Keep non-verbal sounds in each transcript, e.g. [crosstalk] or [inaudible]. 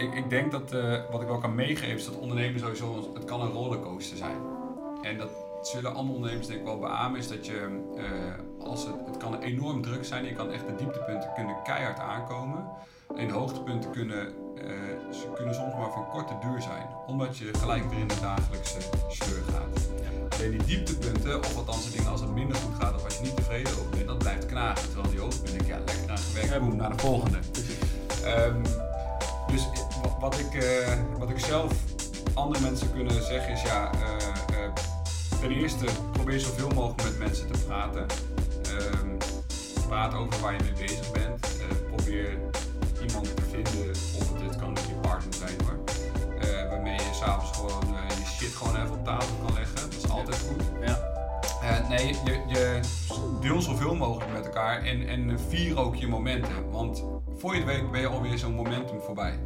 ik, ik denk dat uh, wat ik wel kan meegeven is dat ondernemen sowieso, het kan een rollercoaster zijn. En dat zullen andere ondernemers denk ik wel beamen, is dat je, uh, als het, het kan enorm druk zijn, je kan echt de dieptepunten kunnen keihard aankomen. En de hoogtepunten kunnen, ze kunnen soms maar van korte duur zijn, omdat je gelijk weer in de dagelijkse sleur gaat. Alleen die dieptepunten, of althans de dingen als het minder goed gaat of als je niet tevreden over bent, dat blijft knagen. Terwijl die hoogtepunten, ja, lekker aan gewerkt, boem, naar de volgende. Um, wat ik, uh, wat ik zelf andere mensen kunnen zeggen is ja, uh, uh, ten eerste probeer zoveel mogelijk met mensen te praten. Um, praat over waar je mee bezig bent. probeer iemand te vinden, of het, het kan ook je partner zijn hoor. waarmee je s'avonds gewoon je shit gewoon even op tafel kan leggen. Dat is altijd goed. Ja. nee, je, je deel zoveel mogelijk met elkaar en, en vier ook je momenten. Want voor je het weet ben je alweer zo'n momentum voorbij.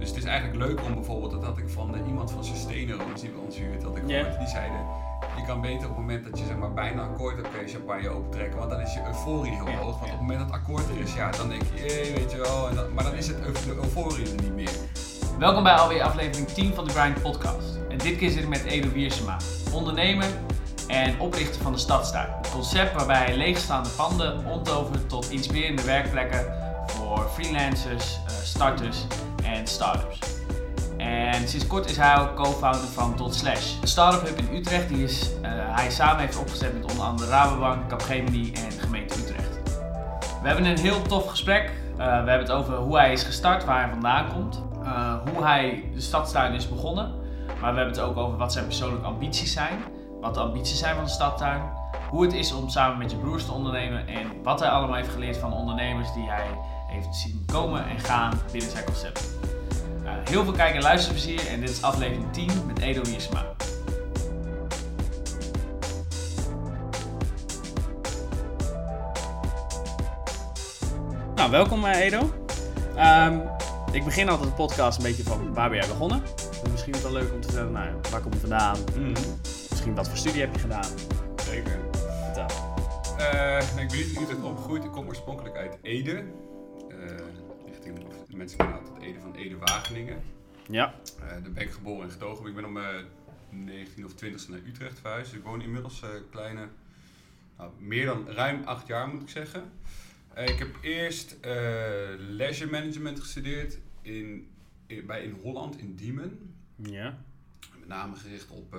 Dus het is eigenlijk leuk om bijvoorbeeld, dat had ik van uh, iemand van Sustainable, die bij ons huurt, dat ik yeah. die zeiden, je kan beter op het moment dat je zeg maar bijna akkoord hebt, kun je champagne opentrekken, want dan is je euforie heel hoog. Want op het moment dat het akkoord er is, ja, dan denk je, jee, weet je wel, en maar dan is het de euforie er niet meer. Welkom bij alweer aflevering 10 van de Grind Podcast. En dit keer zit ik met Edo Wiersema, ondernemer en oprichter van de Stadstuin. Een concept waarbij leegstaande panden omtovert tot inspirerende werkplekken voor freelancers, uh, starters en startups. En sinds kort is hij ook co-founder van Dot Slash. Een startup hub in Utrecht die is, uh, hij samen heeft opgezet met onder andere Rabobank, Capgemini en gemeente Utrecht. We hebben een heel tof gesprek. Uh, we hebben het over hoe hij is gestart, waar hij vandaan komt, uh, hoe hij de stadstuin is begonnen. Maar we hebben het ook over wat zijn persoonlijke ambities zijn, wat de ambities zijn van de stadtuin, hoe het is om samen met je broers te ondernemen en wat hij allemaal heeft geleerd van ondernemers die hij heeft zien komen en gaan binnen zijn concept. Uh, heel veel kijk- en luisterplezier en dit is aflevering 10 met Edo Wiersma. Nou, welkom uh, Edo. Um, ik begin altijd de podcast een beetje van waar ben jij begonnen? Misschien is het wel leuk om te vertellen, nou, waar kom je vandaan? Mm. Misschien wat voor studie heb je gedaan? Zeker. Vertel. Uh, ik ben niet in Utrecht opgegroeid. Ik kom oorspronkelijk uit Ede. Mensen kennen altijd Ede van Ede Wageningen. Ja. Uh, daar ben ik geboren en getogen. Ik ben om mijn 19 of 20 naar Utrecht verhuisd. Ik woon inmiddels kleine, nou, meer dan ruim acht jaar moet ik zeggen. ik heb eerst leisure management gestudeerd in, in, bij in Holland, in Diemen. Ja. Met name gericht op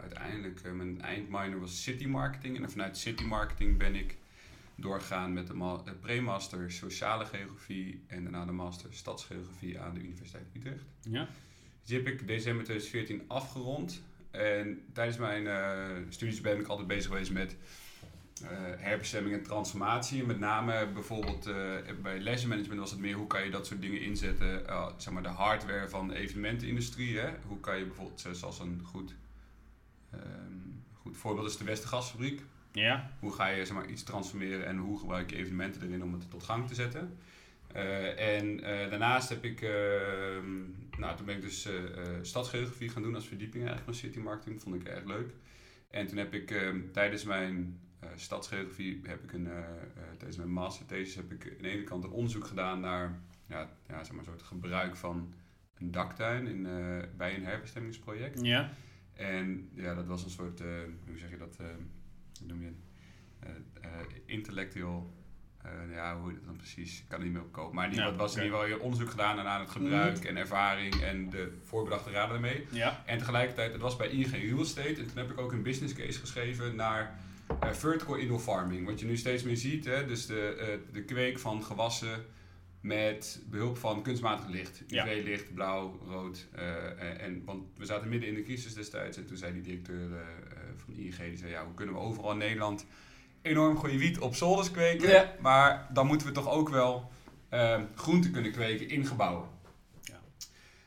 uiteindelijk, mijn eindminor was city marketing. En vanuit city marketing ben ik doorgaan met de, pre-master sociale geografie en daarna de master stadsgeografie aan de Universiteit Utrecht. Ja. Die heb ik december 2014 afgerond. En tijdens mijn uh, studies ben ik altijd bezig geweest met uh, herbestemming en transformatie. Met name bijvoorbeeld uh, bij leisure management was het meer hoe kan je dat soort dingen inzetten. zeg maar de hardware van de evenementenindustrie. Hè? Hoe kan je bijvoorbeeld, zoals een goed, um, goed voorbeeld is de Westergasfabriek. Ja. Hoe ga je zeg maar, iets transformeren en hoe gebruik je evenementen erin om het tot gang te zetten. Uh, en uh, daarnaast heb ik, uh, nou toen ben ik dus stadsgeografie gaan doen als verdieping eigenlijk van city marketing. Vond ik erg leuk. En toen heb ik ehm, tijdens mijn stadsgeografie, heb ik een, tijdens mijn masterthesis heb ik aan de ene kant een onderzoek gedaan naar ja, ja, zeg maar, een soort gebruik van een daktuin in, bij een herbestemmingsproject. Ja. En ja, dat was een soort, hoe zeg je dat, hoe noem je het? Uh, intellectueel, uh, ja, hoe heet het dan precies? Ik kan niet meer op kopen. Maar die, ja, was in ieder geval onderzoek gedaan aan het gebruik mm. en ervaring en de voorbedachte raden ermee. Ja. En tegelijkertijd, het was bij ING Real Estate. En toen heb ik ook een business case geschreven naar uh, vertical indoor farming. Wat je nu steeds meer ziet, hè? dus de, de kweek van gewassen met behulp van kunstmatig licht. UV-licht, blauw, rood. Uh, en, want we zaten midden in de crisis destijds en toen zei die directeur van ING, die zei ja, hoe kunnen we overal in Nederland enorm goede wiet op zolders kweken, ja. maar dan moeten we toch ook wel uh, groenten kunnen kweken in gebouwen. Ja.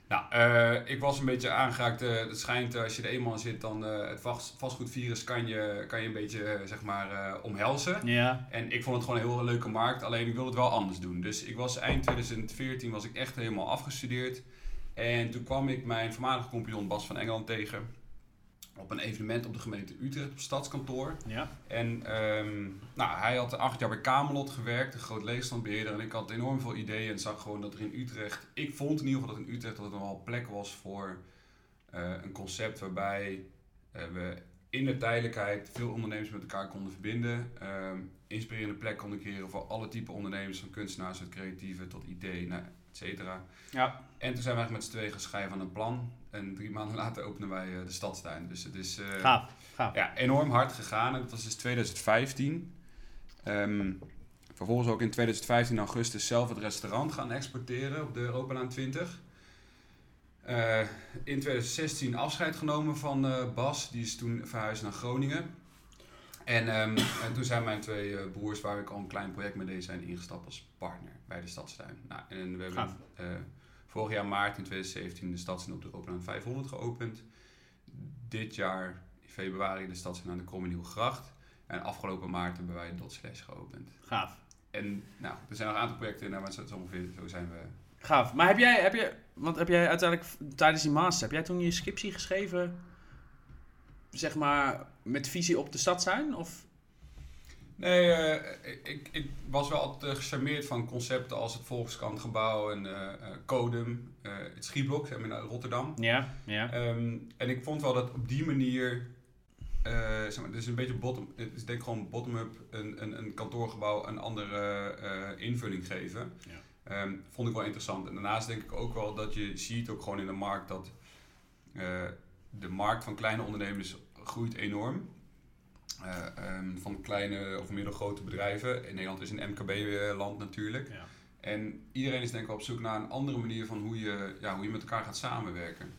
Nou, uh, ik was een beetje aangeraakt. Uh, het schijnt als je er eenmaal in zit, dan het vast, vastgoedvirus kan je, kan je een beetje zeg maar omhelzen. Ja. En ik vond het gewoon een heel leuke markt, alleen ik wilde het wel anders doen. Dus ik was eind 2014 was ik echt helemaal afgestudeerd. En toen kwam ik mijn voormalige compagnon Bas van Engeland tegen. Op een evenement op de gemeente Utrecht op stadskantoor. Ja. En ehm, nou, hij had acht jaar bij Camelot gewerkt, een groot leegstandbeheerder. En ik had enorm veel ideeën en zag gewoon dat er in Utrecht... Ik vond in ieder geval dat in Utrecht dat er wel plek was voor eh, een concept waarbij eh, we in de tijdelijkheid veel ondernemers met elkaar konden verbinden. Ehm, inspirerende plek konden creëren voor alle type ondernemers, van kunstenaars tot creatieve tot idee, nou, et cetera. Ja. En toen zijn we eigenlijk met z'n tweeën gaan schrijven aan een plan. En drie maanden later openen wij eh, de stadstuin. Dus het is... eh, Gaaf. Gaaf. ja, enorm hard gegaan. En dat was dus 2015. Ehm, vervolgens ook in 2015 augustus zelf het restaurant gaan exporteren op de Europalaan 20. Eh, in 2016 afscheid genomen van Bas. Die is toen verhuisd naar Groningen. En, ehm, en toen zijn mijn twee eh, broers, waar ik al een klein project mee deed, zijn ingestapt als partner bij de Stadstuin. Nou, en we hebben eh, vorig jaar maart in 2017 de Stadstuin op de Europalaan 500 geopend. Dit jaar in februari de Stadstuin aan de Kromme Gracht. En afgelopen maart hebben wij Dot Slash geopend. Gaaf. En nou, er zijn nog een aantal projecten, nou, maar zo, zo ongeveer, zo zijn we. Gaaf. Maar heb jij, heb je, want heb jij uiteindelijk tijdens die master, heb jij toen je scriptie geschreven, zeg maar, met visie op de stadstuin? Of? Nee, eh, ik, ik was wel altijd eh, gecharmeerd van concepten als het Volkskrantgebouw en eh, eh, Codem, het Schieblok, zeg maar, in Rotterdam. Ja, ja. Ehm, en ik vond wel dat op die manier, zeg maar, het is een beetje bottom, het is denk ik gewoon bottom-up een, een, een kantoorgebouw een andere invulling geven. Ja. Ehm, vond ik wel interessant. En daarnaast denk ik ook wel dat je ziet ook gewoon in de markt dat de markt van kleine ondernemers groeit enorm. Eh, ehm, van kleine of middelgrote bedrijven. In Nederland is een MKB-land natuurlijk. ja. En iedereen is denk ik op zoek naar een andere manier van hoe je, ja, hoe je met elkaar gaat samenwerken.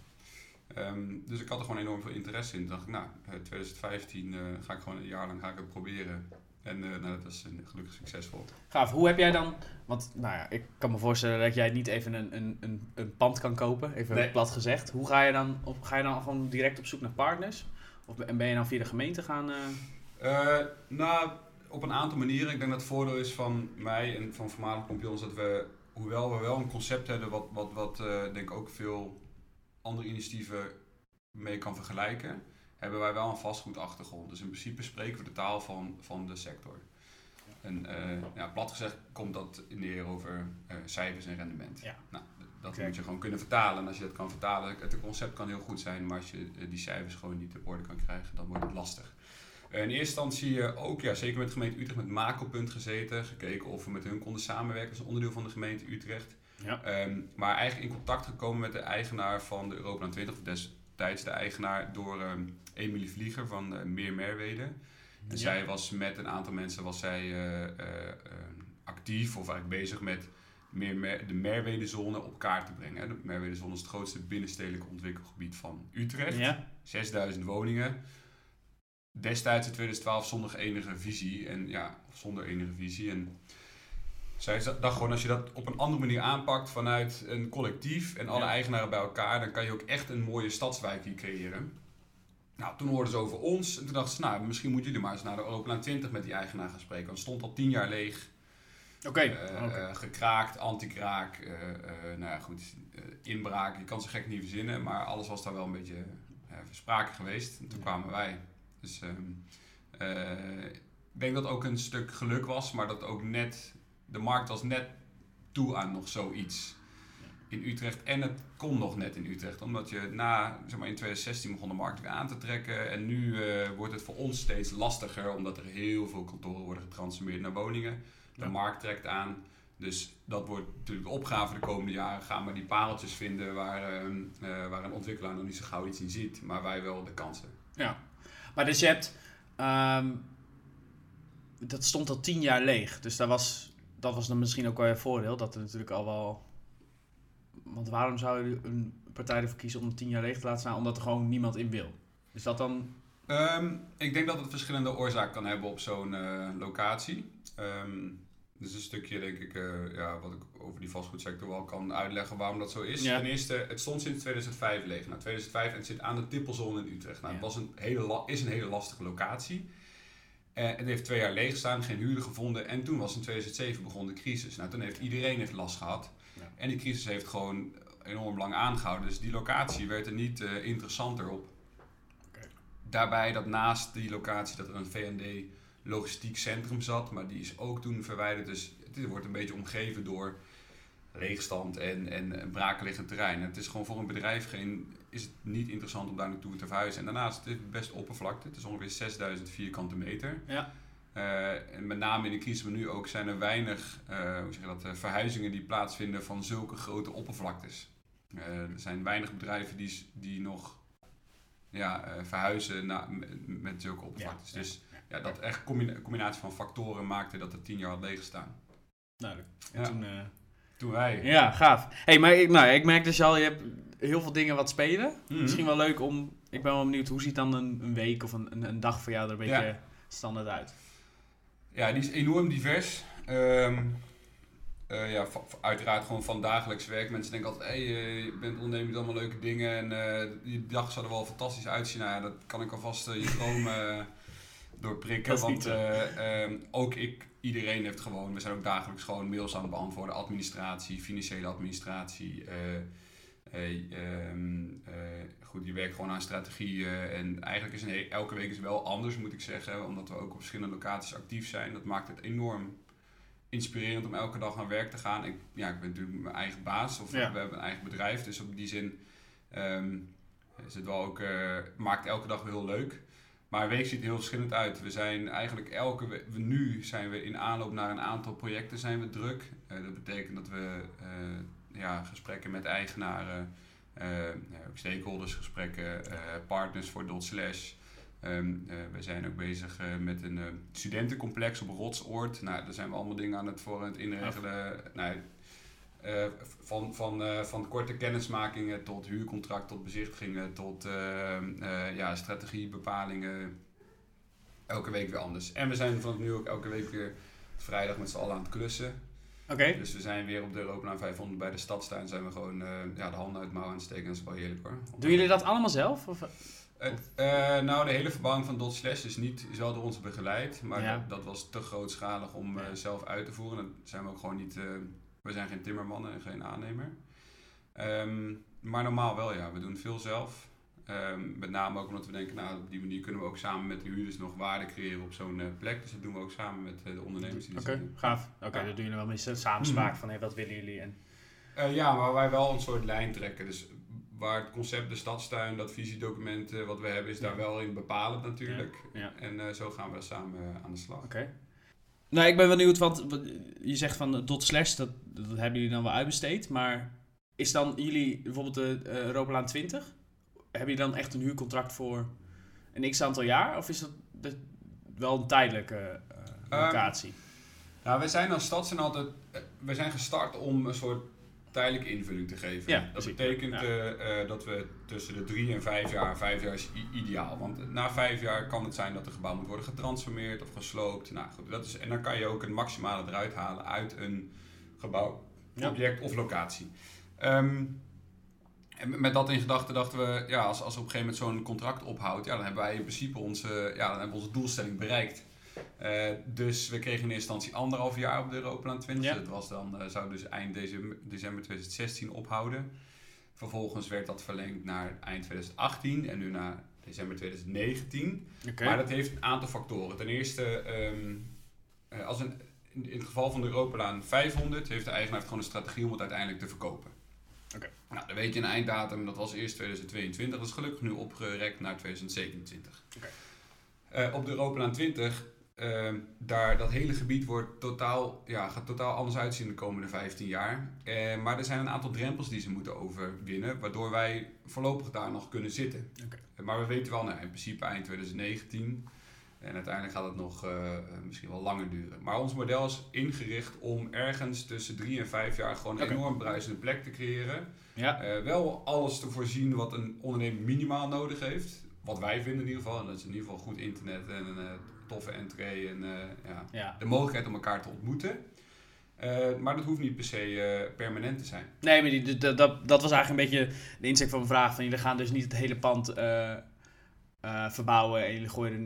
Ehm, dus ik had er gewoon enorm veel interesse in. Toen dacht ik, nou, eh, 2015 eh, ga ik gewoon een jaar lang ga ik het proberen. En eh, nou, dat is eh, gelukkig succesvol. Gaaf. Hoe heb jij dan, want nou ja, ik kan me voorstellen dat jij niet even een, een, een, een pand kan kopen, even Nee. plat gezegd. Hoe ga je dan, op, ga je dan gewoon direct op zoek naar partners? Of ben- en ben je dan via de gemeente gaan? Eh, nou, op een aantal manieren. Ik denk dat het voordeel is van mij en van voormalige kampioens dat we, hoewel we wel een concept hebben wat, wat, wat denk ik ook veel andere initiatieven mee kan vergelijken, hebben wij wel een vastgoedachtergrond. Dus in principe spreken we de taal van, van de sector. En eh, ja, plat gezegd komt dat neer over eh, cijfers en rendement. Ja. Nou, dat moet je gewoon kunnen vertalen. En als je dat kan vertalen, het concept kan heel goed zijn, maar als je eh, die cijfers gewoon niet op orde kan krijgen, dan wordt het lastig. In eerste instantie ook, ja, zeker met de gemeente Utrecht, met Makelpunt gezeten. Gekeken of we met hun konden samenwerken als onderdeel van de gemeente Utrecht. Ja. Ehm, maar eigenlijk in contact gekomen met de eigenaar van de Europlan 20, of destijds de eigenaar, door ehm Emilie Vlieger van eh, Meer Merwede. En Ja. zij was met een aantal mensen was zij, eh, eh, ehm, actief of eigenlijk bezig met meer Mer- de Merwedezone op kaart te brengen. De Merwedezone is het grootste binnenstedelijke ontwikkelgebied van Utrecht. Ja. 6000 woningen. Destijds in 2012 zonder enige visie. En ja, zonder enige visie. En zij dacht gewoon, als je dat op een andere manier aanpakt vanuit een collectief en alle Ja. eigenaren bij elkaar, dan kan je ook echt een mooie stadswijk hier creëren. Nou, toen hoorden ze over ons en toen dachten ze, nou, misschien moeten jullie maar eens naar de Europlaan 20 met die eigenaar gaan spreken. Want het stond al tien jaar leeg. Oké. Eh, eh, gekraakt, anti-kraak, eh, nou ja, goed, inbraak. Je kan ze gek niet verzinnen, maar alles was daar wel een beetje uh, sprake geweest. En toen Ja. kwamen wij. Dus ehm, eh, ik denk dat ook een stuk geluk was, maar dat ook net, de markt was net toe aan nog zoiets in Utrecht. En het kon nog net in Utrecht, omdat je na, zeg maar in 2016 begon de markt weer aan te trekken. En nu eh, wordt het voor ons steeds lastiger, omdat er heel veel kantoren worden getransformeerd naar woningen. De Ja. markt trekt aan. Dus dat wordt natuurlijk de opgave de komende jaren. Gaan we die pareltjes vinden waar, ehm, eh, waar een ontwikkelaar nog niet zo gauw iets in ziet, maar wij wel de kansen. Ja. Maar dus je hebt, ehm, dat stond al tien jaar leeg. Dus dat was, dat was dan misschien ook wel een voordeel. Dat er natuurlijk al wel, want waarom zou je een partij ervoor kiezen om tien jaar leeg te laten staan? Omdat er gewoon niemand in wil. Is dat dan, Ehm, ik denk dat het verschillende oorzaken kan hebben op zo'n eh, locatie. Ehm, dus een stukje, denk ik, eh, ja, wat ik over die vastgoedsector wel kan uitleggen waarom dat zo is. Ja. Ten eerste, het stond sinds 2005 leeg. Nou, 2005 en het zit aan de tippelzone in Utrecht. Nou, Ja. Het was een hele is een hele lastige locatie. Eh, het heeft twee jaar leeg gestaan, geen huurder gevonden. En toen was in 2007 begon de crisis. Nou, toen heeft iedereen heeft last gehad. Ja. En die crisis heeft gewoon enorm lang aangehouden. Dus die locatie werd er niet eh, interessanter op. daarbij dat naast die locatie dat er een VND logistiek centrum zat, maar die is ook toen verwijderd. Dus het wordt een beetje omgeven door leegstand en, en brakeliggend terrein. Het is gewoon voor een bedrijf geen, is het niet interessant om daar naartoe te verhuizen. En daarnaast is het best oppervlakte. Het is ongeveer 6000 vierkante meter. Ja. Uh, en met name in de crisis nu ook zijn er weinig uh, hoe zeg je dat, uh, verhuizingen die plaatsvinden van zulke grote oppervlaktes. er zijn weinig bedrijven die, die nog ja, verhuizen na, met, met zulke oppervlaktes. Ja, dus ja, dat echt combina combinatie van factoren maakte dat het tien jaar had leeggestaan. Duidelijk. En toen, wij. Ja, gaaf. hey, maar ik, nou, ik merk dus al, je hebt heel veel dingen wat spelen. Mhm. Misschien wel leuk om, ik ben wel benieuwd, hoe ziet dan een, een week of een, een, dag voor jou er een beetje Ja. standaard uit? Ja, die is enorm divers. Ehm, eh, ja, uiteraard gewoon van dagelijks werk. Mensen denken altijd, hey, eh, je bent ondernemer, je doet allemaal leuke dingen en eh, die dag zou er wel fantastisch uitzien. Nou ja, dat kan ik alvast je droom [laughs] doorprikken. Want zo. eh, ehm, ook ik, iedereen heeft gewoon, we zijn ook dagelijks gewoon mails aan het beantwoorden. Administratie, financiële administratie. eh, eh, ehm, eh, goed, je werkt gewoon aan strategie. eh, en eigenlijk is een elke week is wel anders, moet ik zeggen. Omdat we ook op verschillende locaties actief zijn. Dat maakt het enorm inspirerend om elke dag aan werk te gaan. Ik, ja, ik ben natuurlijk mijn eigen baas. Of Ja. we hebben een eigen bedrijf. Dus op die zin ehm, is het wel ook, eh, maakt elke dag wel heel leuk. Maar week ziet er heel verschillend uit. We zijn eigenlijk elke we- nu zijn we in aanloop naar een aantal projecten zijn we druk. Eh, dat betekent dat we eh, ja, gesprekken met eigenaren, ook stakeholders gesprekken, partners voor Dot Slash. Ehm, eh, we zijn ook bezig met een studentencomplex op Rotsoord. Nou, daar zijn we allemaal dingen aan het voor het inregelen. Nou, eh, van, van, eh, van korte kennismakingen tot huurcontract, tot bezichtigingen, tot eh, ja, strategiebepalingen. Elke week weer anders. En we zijn vanaf nu ook elke week weer vrijdag met z'n allen aan het klussen. Oké. Dus we zijn weer op de Europelaan 500 bij de stadstuin. Zijn we gewoon ja, de handen uit de mouwen aan het steken. Dat is wel heerlijk hoor. Doen jullie dat allemaal zelf? Of? Het, nou, de hele verbouwing van Dot Slash is, niet, is wel door ons begeleid. Maar Ja. dat, dat was te grootschalig om zelf uit te voeren. Dat zijn we ook gewoon niet... we zijn geen timmermannen en geen aannemer. Ehm, maar normaal wel, ja. We doen veel zelf. Ehm, met name ook omdat we denken, nou, op die manier kunnen we ook samen met de huurders nog waarde creëren op zo'n eh, plek. Dus dat doen we ook samen met eh, de ondernemers die Oké, gaaf. Oké, Ja. dat doen jullie wel met samenspraak van hey, wat willen jullie? En... Eh, ja, maar wij wel een soort lijn trekken. Dus waar het concept de stadstuin, dat visiedocument wat we hebben, is daar Ja. wel in bepalend natuurlijk. Ja. En zo gaan we samen aan de slag. Oké. Nou, ik ben wel benieuwd, want je zegt van dot slash, dat, dat hebben jullie dan wel uitbesteed. Maar is dan jullie, bijvoorbeeld de eh Europalaan 20, hebben jullie dan echt een huurcontract voor een x aantal jaar? Of is dat, wel een tijdelijke eh, Ehm, locatie? Nou, wij zijn als stad zijn altijd, eh, we zijn gestart om een soort tijdelijke invulling te geven. Ja, dat betekent Ja. eh, eh, dat we tussen de drie en vijf jaar, vijf jaar is ideaal. Want na vijf jaar kan het zijn dat een gebouw moet worden getransformeerd of gesloopt. Nou goed, dat is, en dan kan je ook een maximale eruit halen uit een gebouw, Ja. object of locatie. Ehm, en met dat in gedachten dachten we, ja, als, als op een gegeven moment zo'n contract ophoudt, ja, dan hebben wij in principe onze, ja, dan hebben we onze doelstelling bereikt. Eh, dus we kregen in eerste instantie anderhalf jaar op de Europlaan 20. Ja. Dat was dan, eh, zou dus eind december, december 2016 ophouden. Vervolgens werd dat verlengd naar eind 2018 en nu naar december 2019. Oké. Maar dat heeft een aantal factoren. Ten eerste, ehm, eh, als een, in, in het geval van de Europalaan 500 heeft de eigenaar gewoon een strategie om het uiteindelijk te verkopen. Oké. Nou, dan weet je een einddatum, dat was eerst 2022, dat is gelukkig nu opgerekt naar 2027. Oké. Eh, op de Europalaan 20, ehm, daar, dat hele gebied wordt totaal, ja, gaat totaal anders uitzien de komende 15 jaar. Eh, maar er zijn een aantal drempels die ze moeten overwinnen, waardoor wij voorlopig daar nog kunnen zitten. Eh, Maar we weten wel, nou, in principe eind 2019. En uiteindelijk gaat het nog eh, misschien wel langer duren. Maar ons model is ingericht om ergens tussen drie en vijf jaar gewoon een enorm bruisende plek te creëren. Ja, wel alles te voorzien wat een ondernemer minimaal nodig heeft. Wat wij vinden in ieder geval. En dat is in ieder geval goed internet en een toffe entree en eh, ja, ja. de mogelijkheid om elkaar te ontmoeten. Eh, maar dat hoeft niet per se eh, permanent te zijn. Nee, maar die, dat, dat, dat was eigenlijk een beetje de insteek van mijn vraag. Van, jullie gaan dus niet het hele pand verbouwen en jullie gooien er...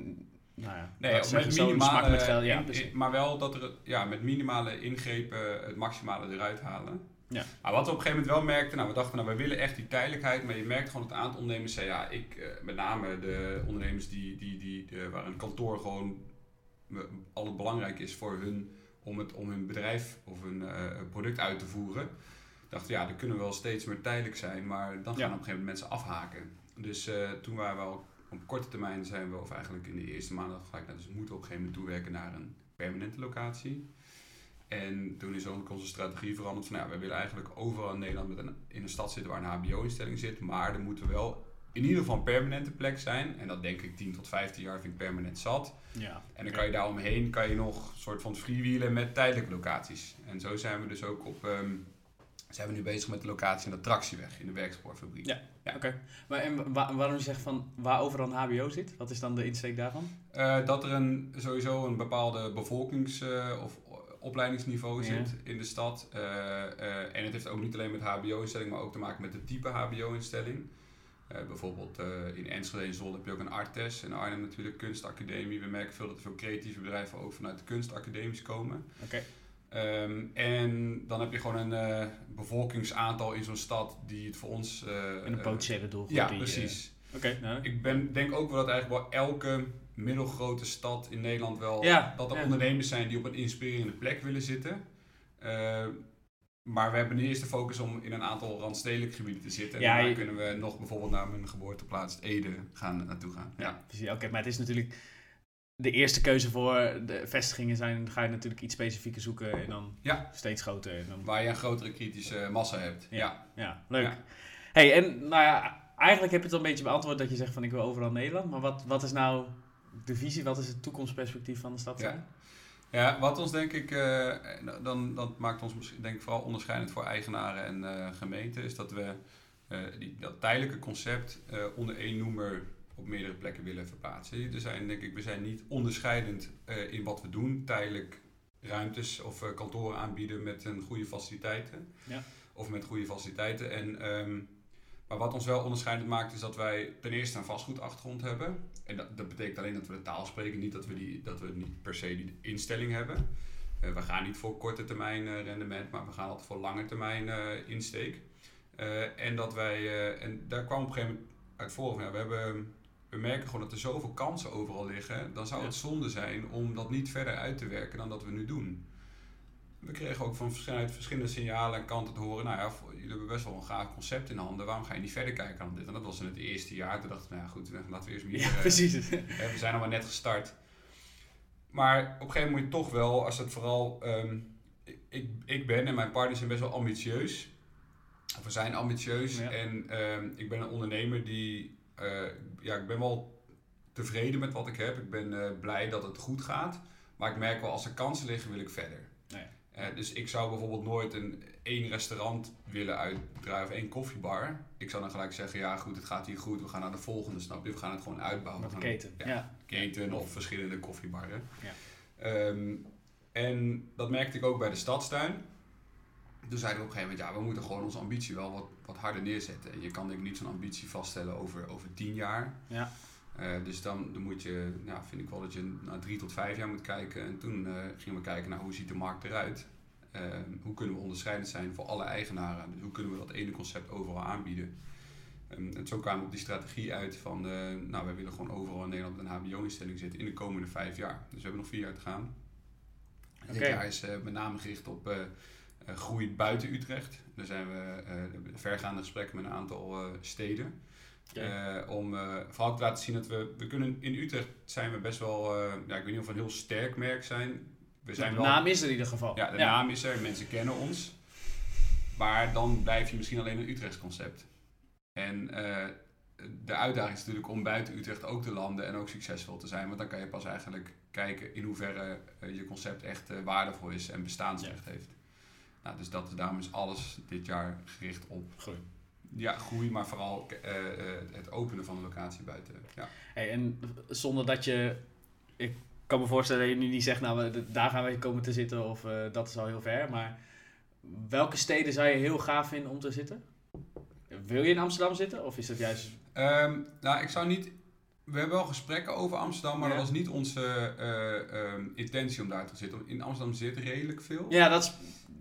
Nou ja, Nee, met zeggen, zo'n smak minimale, met geld. Ja, in- precies. in- maar wel dat er ja, met minimale ingrepen het maximale eruit halen. Ja. Maar wat we op een gegeven moment wel merkten, nou we dachten nou we willen echt die tijdelijkheid, maar je merkt gewoon het aantal ondernemers zei ja, ik, uh, met name de ondernemers die, die, die, waar een kantoor gewoon al het belangrijk is voor hun om, het, om hun bedrijf of hun uh, product uit te voeren. Dachten ja, er kunnen wel steeds meer tijdelijk zijn, maar dan gaan op een gegeven moment mensen afhaken. Dus uh, toen waren we al op korte termijn zijn we, of eigenlijk in de eerste maanden gelijk, nou, dus we moeten op een gegeven moment toewerken naar een permanente locatie. En toen is ook onze strategie veranderd van ja, we willen eigenlijk overal in Nederland met een, in een stad zitten waar een HBO-instelling zit, maar er moeten wel in ieder geval een permanente plek zijn. En dat denk ik 10 tot 15 jaar vind ik permanent zat. Ja, en dan kan je daaromheen kan je nog een soort van freewheelen met tijdelijke locaties. En zo zijn we dus ook op. Um, zijn we nu bezig met de locatie in de attractieweg in de werkspoorfabriek. Ja, ja. oké. Maar en waarom je zegt van waar overal een HBO zit? Wat is dan de insteek daarvan? Uh, dat er een, sowieso een bepaalde bevolkings- uh, of opleidingsniveau zit in de stad. Uh, uh, en het heeft ook niet alleen met HBO-instelling, maar ook te maken met de type HBO-instelling. Uh, bijvoorbeeld in Enschede en Zwolle heb je ook een Artes. En Arnhem natuurlijk kunstacademie. We merken veel dat er veel creatieve bedrijven ook vanuit de kunstacademies komen. Um, en dan heb je gewoon een bevolkingsaantal in zo'n stad die het voor ons... een potentiële doelgroep. Ja, precies. Oké. nou. Ik ben, denk ook wel dat eigenlijk wel elke middelgrote stad in Nederland wel. dat er ondernemers zijn die op een inspirerende plek willen zitten. Uh, maar we hebben eerst de focus om in een aantal randstedelijke gebieden te zitten. En ja, dan kunnen we nog bijvoorbeeld naar mijn geboorteplaats Ede gaan, naartoe gaan. Ja, precies. Oké, maar het is natuurlijk de eerste keuze voor de vestigingen zijn, ga je natuurlijk iets specifieker zoeken en dan ja. steeds groter. En dan... Waar je een grotere kritische massa hebt. Ja, ja. leuk. Hey, en nou ja, eigenlijk heb je het al een beetje beantwoord dat je zegt van ik wil overal Nederland. Maar wat, wat is nou de visie, wat is het toekomstperspectief van de stad Ja. Ja, wat ons denk ik, uh, dan, dat maakt ons misschien denk ik vooral onderscheidend voor eigenaren en uh, gemeenten, is dat we uh, die, dat tijdelijke concept onder één noemer op meerdere plekken willen verplaatsen. Er zijn, denk ik, we zijn niet onderscheidend in wat we doen, tijdelijk ruimtes of kantoren aanbieden met een goede faciliteiten. Ja. Of met goede faciliteiten. En um, maar wat ons wel onderscheidend maakt is dat wij ten eerste een vastgoedachtergrond hebben. En dat, dat betekent alleen dat we de taal spreken, niet dat we, die, dat we niet per se die instelling hebben. Uh, we gaan niet voor korte termijn uh, rendement, maar we gaan altijd voor lange termijn uh, insteek. en dat wij, en daar kwam op een gegeven moment uit van, ja, we, hebben, we merken gewoon dat er zoveel kansen overal liggen. Dan zou het zonde zijn om dat niet verder uit te werken dan dat we nu doen we kregen ook van verschillende signalen en kanten te horen. Nou ja, jullie hebben best wel een gaaf concept in handen. Waarom ga je niet verder kijken aan dit? En dat was in het eerste jaar. Toen dachten we, nou ja, goed, laten we eerst meer... Ja, uh, precies. [laughs] we zijn nog maar net gestart. Maar op een gegeven moment moet je toch wel, als het vooral... Um, ik, ik ben en mijn partners zijn best wel ambitieus. Of we zijn ambitieus. En um, ik ben een ondernemer die... Uh, ja, ik ben wel tevreden met wat ik heb. Ik ben uh, blij dat het goed gaat. Maar ik merk wel, als er kansen liggen, wil ik verder. Uh, dus ik zou bijvoorbeeld nooit een één restaurant willen uitdraaien of één koffiebar. Ik zou dan gelijk zeggen, ja goed, het gaat hier goed, we gaan naar de volgende, snap je? We gaan het gewoon uitbouwen. Met keten. Ja, Keten of verschillende koffiebarren. Ja. Um, en dat merkte ik ook bij de stadstuin. Toen zeiden we op een gegeven moment, ja, we moeten gewoon onze ambitie wel wat, wat harder neerzetten. En je kan denk ik niet zo'n ambitie vaststellen over, over tien jaar. Ja. Uh, dus dan, dan moet je, nou, vind ik wel dat je na drie tot vijf jaar moet kijken. En toen uh, gingen we kijken naar hoe ziet de markt eruit. Uh, hoe kunnen we onderscheidend zijn voor alle eigenaren. Dus hoe kunnen we dat ene concept overal aanbieden. Um, en zo kwamen we op die strategie uit van, nou wij willen gewoon overal in Nederland een hbo-instelling zitten in de komende vijf jaar. Dus we hebben nog vier jaar te gaan. Okay. Dit jaar is met name gericht op groei buiten Utrecht. Daar zijn we vergaande gesprekken met een aantal steden. Uh, om uh, vooral te laten zien dat we, we kunnen in Utrecht zijn we best wel, uh, ja, ik weet niet of we een heel sterk merk zijn. We zijn de naam is er in ieder geval. Ja, de naam is er, mensen kennen ons. Maar dan blijf je misschien alleen een Utrechts concept. En de uitdaging is natuurlijk om buiten Utrecht ook te landen en ook succesvol te zijn. Want dan kan je pas eigenlijk kijken in hoeverre je concept echt waardevol is en bestaansrecht heeft. Nou, dus dat, daarom is alles dit jaar gericht op groei ja, groei, maar vooral uh, het openen van de locatie buiten. Ja. Hey, en zonder dat je. Ik kan me voorstellen dat je nu niet zegt, nou, daar gaan we komen te zitten of uh, dat is al heel ver. Maar welke steden zou je heel gaaf vinden om te zitten? Wil je in Amsterdam zitten of is dat juist. Um, nou, ik zou niet. We hebben wel gesprekken over Amsterdam, maar dat was niet onze uh, intentie om daar te zitten. In Amsterdam zit redelijk veel. Ja, dat is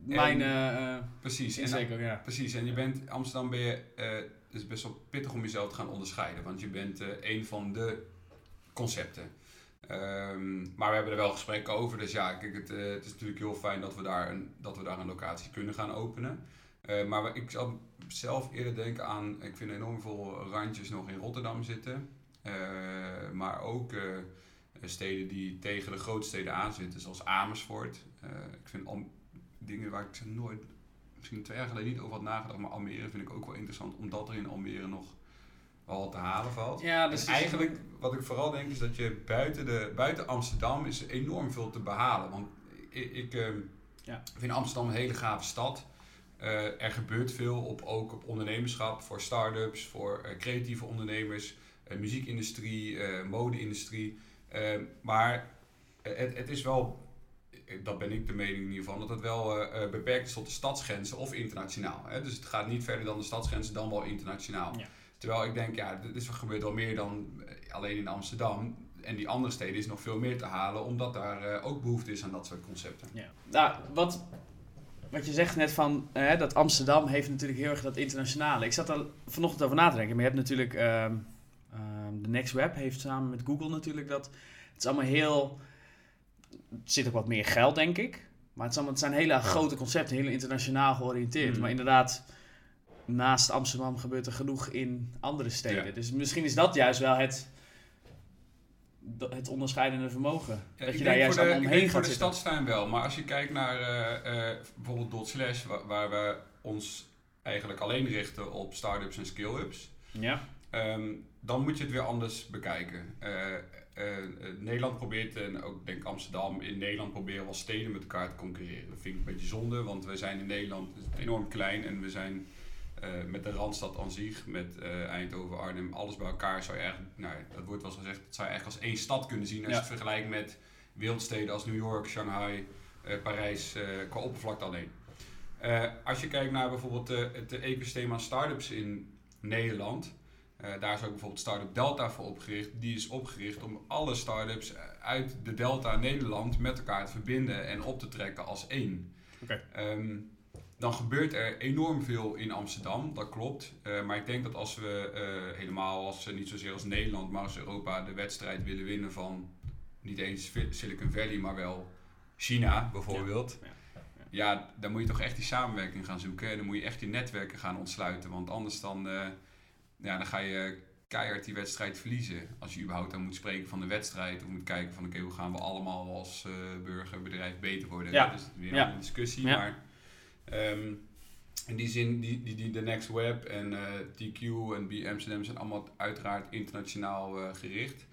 mijn uh, precies. En, zeker, ja. Precies, en je bent, Amsterdam ben je, het is best wel pittig om jezelf te gaan onderscheiden, want je bent een van de concepten. Um, maar we hebben er wel gesprekken over, dus ja, kijk, het, het is natuurlijk heel fijn dat we daar een, dat we daar een locatie kunnen gaan openen. Uh, maar ik zou zelf eerder denken aan, ik vind enorm veel randjes nog in Rotterdam zitten. Uh, maar ook uh, steden die tegen de grootsteden aanzitten, zoals Amersfoort. ik vind dingen waar ik nooit, misschien twee jaar geleden niet over had nagedacht, maar Almere vind ik ook wel interessant, omdat er in Almere nog wel wat te halen valt. Ja, dus eigenlijk, wat ik vooral denk, is dat je buiten, de, buiten Amsterdam is enorm veel te behalen. Want ik, ik ehm, ja. vind Amsterdam een hele gave stad. Uh, er gebeurt veel op, ook op ondernemerschap, voor start-ups, voor uh, creatieve ondernemers, uh, muziekindustrie, mode-industrie. maar het, het is wel, dat ben ik de mening in ieder geval, dat het wel beperkt is tot de stadsgrenzen of internationaal. Hè? Dus het gaat niet verder dan de stadsgrenzen, dan wel internationaal. Ja. Terwijl ik denk, ja, dit is, gebeurt wel meer dan alleen in Amsterdam. En die andere steden is nog veel meer te halen, omdat daar ook behoefte is aan dat soort concepten. Ja. Nou, wat wat je zegt net van hè, dat Amsterdam heeft natuurlijk heel erg dat internationale. Ik zat er vanochtend over na te denken. Maar je hebt natuurlijk uh, de Next Web heeft samen met Google natuurlijk dat. Het is allemaal heel. Zit ook wat meer geld, denk ik. Maar het, allemaal, het zijn hele grote concepten, heel internationaal georiënteerd. Mm. Maar inderdaad, naast Amsterdam gebeurt er genoeg in andere steden. Dus misschien is dat juist wel het het onderscheidende vermogen. dat je daar juist de, omheen gaat voor de stadstuin wel, maar als je kijkt naar uh, uh, bijvoorbeeld Dot Slash, waar, waar, we ons eigenlijk alleen richten op start-ups en skill-ups, ja. Um, dan moet je het weer anders bekijken. Uh, Nederland probeert, en ook denk Amsterdam, in Nederland proberen wel steden met elkaar te concurreren. Dat vind ik een beetje zonde, want we zijn in Nederland enorm klein en we zijn uh, met de Randstad aan zich, met uh, Eindhoven, Arnhem, alles bij elkaar zou je eigenlijk, nou, dat wordt wel gezegd, dat zou je eigenlijk als één stad kunnen zien als je het vergelijkt met wereldsteden als New York, Shanghai, uh, Parijs, qua oppervlakte alleen. als je kijkt naar bijvoorbeeld het ecosysteem aan startups in Nederland, daar is ook bijvoorbeeld Startup Delta voor opgericht. Die is opgericht om alle startups uit de Delta Nederland met elkaar te verbinden en op te trekken als één. Okay. Um, dan gebeurt er enorm veel in Amsterdam, dat klopt. Uh, maar ik denk dat als we uh, helemaal, als, niet zozeer als Nederland, maar als Europa de wedstrijd willen winnen van niet eens Silicon Valley, maar wel China bijvoorbeeld. Ja. Ja. Ja. ja, dan moet je toch echt die samenwerking gaan zoeken. En dan moet je echt die netwerken gaan ontsluiten. Want anders dan, uh, ja, dan ga je keihard die wedstrijd verliezen. Als je überhaupt dan moet spreken van de wedstrijd. Of moet kijken van oké, okay, hoe gaan we allemaal als burgerbedrijf beter worden. Ja. Dat is weer een discussie. Maar Um, in die zin, die, die, die, de Next Web en uh, eh, TQ en B Amsterdam zijn allemaal uiteraard internationaal uh, gericht.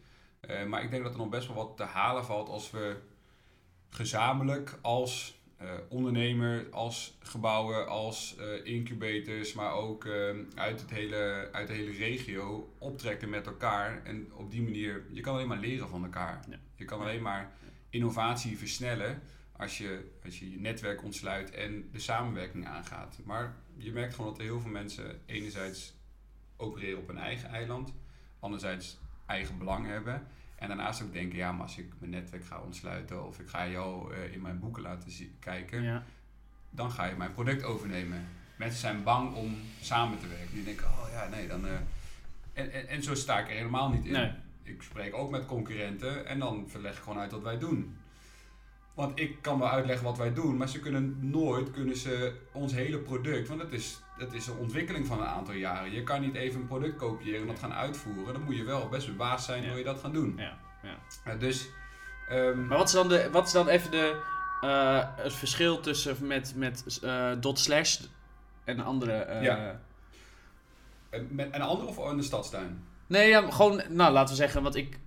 Uh, maar ik denk dat er nog best wel wat te halen valt als we gezamenlijk als ondernemer, als gebouwen, als incubators, maar ook uit, het hele, uit de hele regio optrekken met elkaar. En op die manier, je kan alleen maar leren van elkaar. Ja. Je kan alleen maar innovatie versnellen als je, als je je netwerk ontsluit en de samenwerking aangaat. Maar je merkt gewoon dat er heel veel mensen enerzijds opereren op een eigen eiland, anderzijds eigen belang hebben. En daarnaast ook denken, ja, maar als ik mijn netwerk ga ontsluiten of ik ga jou uh, in mijn boeken laten kijken, ja. dan ga je mijn product overnemen. Mensen zijn bang om samen te werken. Die denken, oh ja, nee, dan... Uh, en, en, en, zo sta ik er helemaal niet in. Nee. Ik spreek ook met concurrenten en dan verleg ik gewoon uit wat wij doen. Want ik kan wel uitleggen wat wij doen, maar ze kunnen nooit kunnen ze ons hele product, want het is, het is een ontwikkeling van een aantal jaren. Je kan niet even een product kopiëren en dat gaan uitvoeren. Dan moet je wel best bewaard zijn hoe je dat gaat doen. Ja, ja. Uh, dus, um, maar wat is dan, de, wat is dan even de, uh, het verschil tussen met, met uh, dot slash en een andere... ja. Met een andere of in de stadstuin? Nee, ja, gewoon, nou laten we zeggen, wat ik...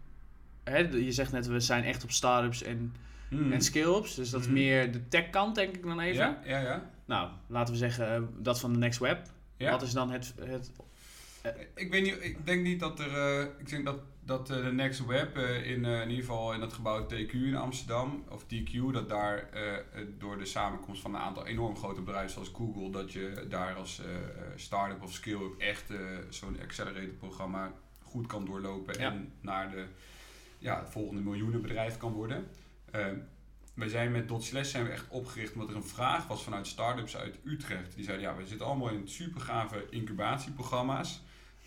Hè, je zegt net, we zijn echt op startups en mm. en skills. Dus dat is mm. meer de tech kant, denk ik dan even. Ja, ja, ja. Nou, laten we zeggen eh, dat van de Next Web. Ja. Wat is dan het... het uh, ik weet niet, ik denk niet dat er... Uh, ik denk dat, dat de Next Web in, in ieder geval in het gebouw TQ in Amsterdam, of TQ, dat daar door de samenkomst van een aantal enorm grote bedrijven zoals Google, dat je daar als start-up of skill-up echt zo'n accelerator programma goed kan doorlopen en naar de ja, het volgende miljoenenbedrijf kan worden. Wij zijn met Dot Slash zijn we echt opgericht omdat er een vraag was vanuit startups uit Utrecht. Die zeiden, ja, we zitten allemaal in super gave incubatieprogramma's.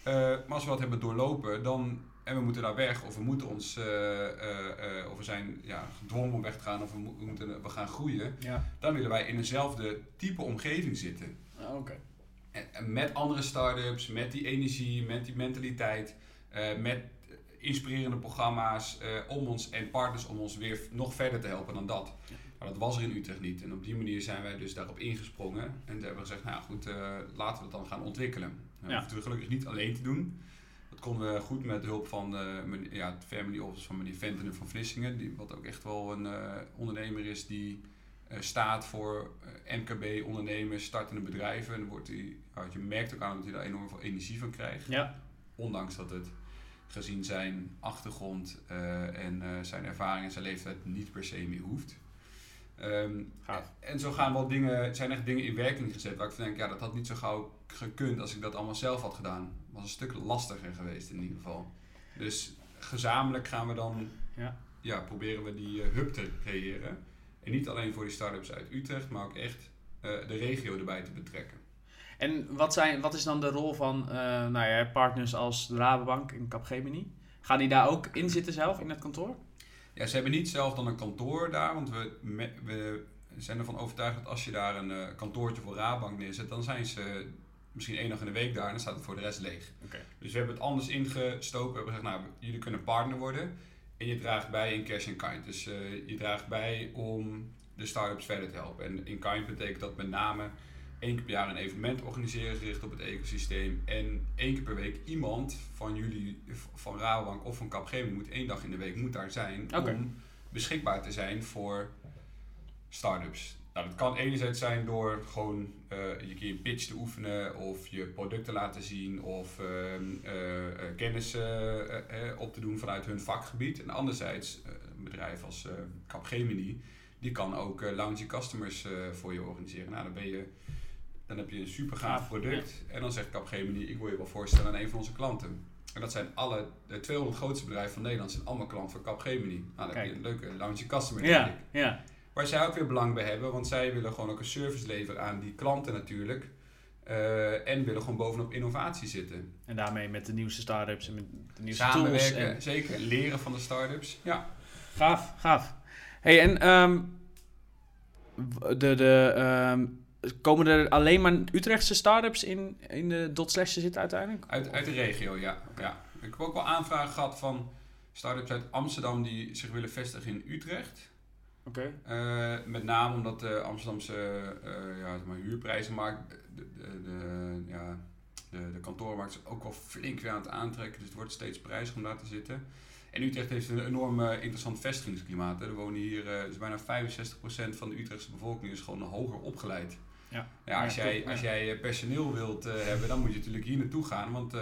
Uh, maar als we wat hebben doorlopen, dan, en we moeten daar weg, of we moeten ons, uh, uh, of we zijn ja, gedwongen om weg te gaan, of we, we moeten, we gaan groeien, Ja. dan willen wij in eenzelfde type omgeving zitten. Ah, Oké. En- en met andere start-ups, met die energie, met die mentaliteit, eh, met inspirerende programma's eh, om ons en partners om ons weer nog verder te helpen dan dat. Maar dat was er in Utrecht niet. En op die manier zijn wij dus daarop ingesprongen. En toen hebben we gezegd, nou goed, eh, laten we het dan gaan ontwikkelen. Dat Ja. hoefden we gelukkig niet alleen te doen. Dat konden we goed met de hulp van eh, meneer- ja, het family office van meneer Ventenen van Vlissingen. Die, wat ook echt wel een eh, ondernemer is die eh, staat voor eh, MKB-ondernemers, startende bedrijven. En dan wordt ja, je merkt ook aan dat hij daar enorm veel energie van krijgt. Ja. Ondanks dat het gezien zijn achtergrond eh, en eh, zijn ervaring en zijn leeftijd niet per se meer hoeft. Ehm, en zo gaan wel dingen, zijn echt dingen in werking gezet waar ik van denk, ja, dat had niet zo gauw gekund als ik dat allemaal zelf had gedaan. Was een stuk lastiger geweest in ieder geval. Dus gezamenlijk gaan we dan, Ja. ja, proberen we die eh, hub te creëren. En niet alleen voor die start-ups uit Utrecht, maar ook echt de regio erbij te betrekken. En wat, zijn, wat is dan de rol van eh, nou ja, partners als de Rabobank en Capgemini? Gaan die daar ook in zitten zelf, in het kantoor? Ja, ze hebben niet zelf dan een kantoor daar, want we, we zijn ervan overtuigd dat als je daar een eh, kantoortje voor Raadbank neerzet, dan zijn ze misschien één dag in de week daar en dan staat het voor de rest leeg. Oké. Dus we hebben het anders ingestoken. We hebben gezegd, nou, jullie kunnen partner worden en je draagt bij in cash and kind. Dus eh, je draagt bij om de start-ups verder te helpen. En in kind betekent dat met name één keer per jaar een evenement organiseren gericht op het ecosysteem. En één keer per week iemand van jullie, van Rabobank of van Capgemini, moet één dag in de week moet daar zijn om beschikbaar te zijn voor start-ups. Nou, dat kan enerzijds zijn door gewoon eh, je keer een pitch te oefenen of je product te laten zien of ehm, eh, eh, kennis op te doen vanuit hun vakgebied. En anderzijds, een bedrijf als Capgemini, die kan ook lounge customers voor je organiseren. Nou, dan, ben je, dan heb je een super gaaf product en dan zegt Capgemini, ik wil je wel voorstellen aan een van onze klanten. En dat zijn alle, de 200 grootste bedrijven van Nederland zijn allemaal klanten van Capgemini. Nou, dan heb je een leuke lounge customer, denk ik. Ja, ja. Waar zij ook weer belang bij hebben, want zij willen gewoon ook een service leveren aan die klanten natuurlijk. Eh, en willen gewoon bovenop innovatie zitten. En daarmee met de nieuwste start-ups en met de nieuwste tools. Samenwerken, En... zeker. Leren van de start-ups. Ja. Gaaf, gaaf. Hey, en ehm, de, de, ehm, komen er alleen maar Utrechtse start-ups in, in de dot slash te zitten uiteindelijk? Uit, uit de regio, ja. ja. Ik heb ook wel aanvragen gehad van start-ups uit Amsterdam die zich willen vestigen in Utrecht. Oké. Eh, met name omdat de Amsterdamse eh, ja, maar huurprijzenmarkt, de, de, de, ja, de, de kantorenmarkt is ook wel flink weer aan het aantrekken. Dus het wordt steeds prijziger om daar te zitten. En Utrecht heeft een enorm eh, interessant vestigingsklimaat. hè. Er wonen hier, dus bijna 65% van de Utrechtse bevolking is gewoon hoger opgeleid. Ja. Ja, als, jij, als jij eh, personeel wilt eh, hebben, dan moet je natuurlijk hier naartoe gaan. Want eh,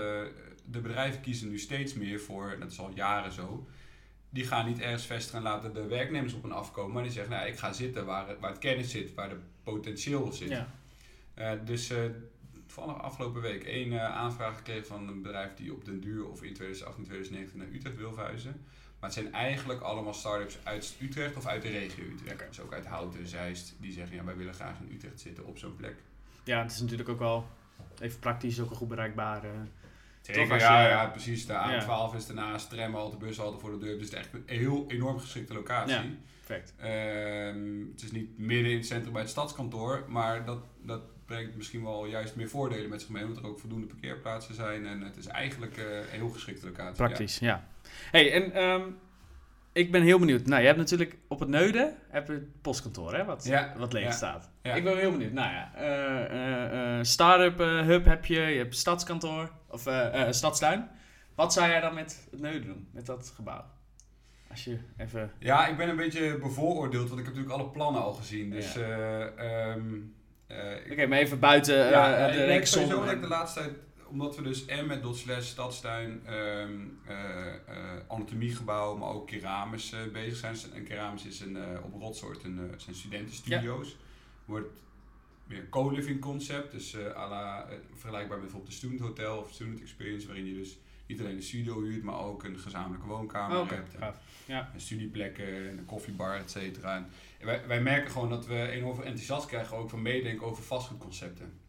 de bedrijven kiezen nu steeds meer voor, dat is al jaren zo, die gaan niet ergens vestigen en laten de werknemers op hen afkomen. Maar die zeggen, nou, ik ga zitten waar, het- waar het kennis zit, waar de potentieel zit. Ja. Eh, dus toevallig afgelopen week één aanvraag gekregen van een bedrijf die op den duur of in 2018, 2019 naar Utrecht wil verhuizen. Maar het zijn eigenlijk allemaal start-ups uit Utrecht of uit de regio Utrecht. Dus ook uit Houten, Zeist, die zeggen ja, wij willen graag in Utrecht zitten op zo'n plek. ja, het is natuurlijk ook wel even praktisch ook een goed bereikbaar. eh, Zeker, als ja, je- ja, precies. De Ja. A12 is ernaast, tramhalte, bushalte voor de deur. Dus het is echt een heel enorm geschikte locatie. Ja. perfect. Ehm, het is niet midden in het centrum bij het stadskantoor, maar dat, dat brengt misschien wel juist meer voordelen met zich mee, omdat er ook voldoende parkeerplaatsen zijn en het is eigenlijk eh, een heel geschikte locatie. Praktisch, ja. Hey, en ehm, ik ben heel benieuwd. Nou, je hebt natuurlijk op het Neuden heb je het postkantoor, hè, wat, Ja, wat leeg ja, staat. ja. Ik ben heel benieuwd. Nou ja, eh, eh, start-up hub heb je, je hebt stadskantoor, of stadstuin. Wat zou jij dan met het Neuden doen, met dat gebouw? Als je even... Ja, ik ben een beetje bevooroordeeld, want ik heb natuurlijk alle plannen al gezien. Dus Ja. Eh, ehm, eh, Oké, maar even buiten eh, ja, de ik merk reeks sowieso dat ik de laatste tijd, omdat we dus en met Dot Slash, Stadstuin, ehm eh, eh, anatomiegebouw, maar ook Keramis eh, bezig zijn. En Keramis is een, eh, op Rotsoort een, eh, zijn studentenstudio's. Wordt meer een co-living concept, dus eh à la, eh, vergelijkbaar met bijvoorbeeld de Student Hotel of Student Experience, waarin je dus niet alleen een studio huurt, maar ook een gezamenlijke woonkamer Oké, hebt. En gaaf. Ja. en studieplekken, en een koffiebar, et cetera. Wij, wij merken gewoon dat we enorm veel enthousiast krijgen ook van meedenken over vastgoedconcepten.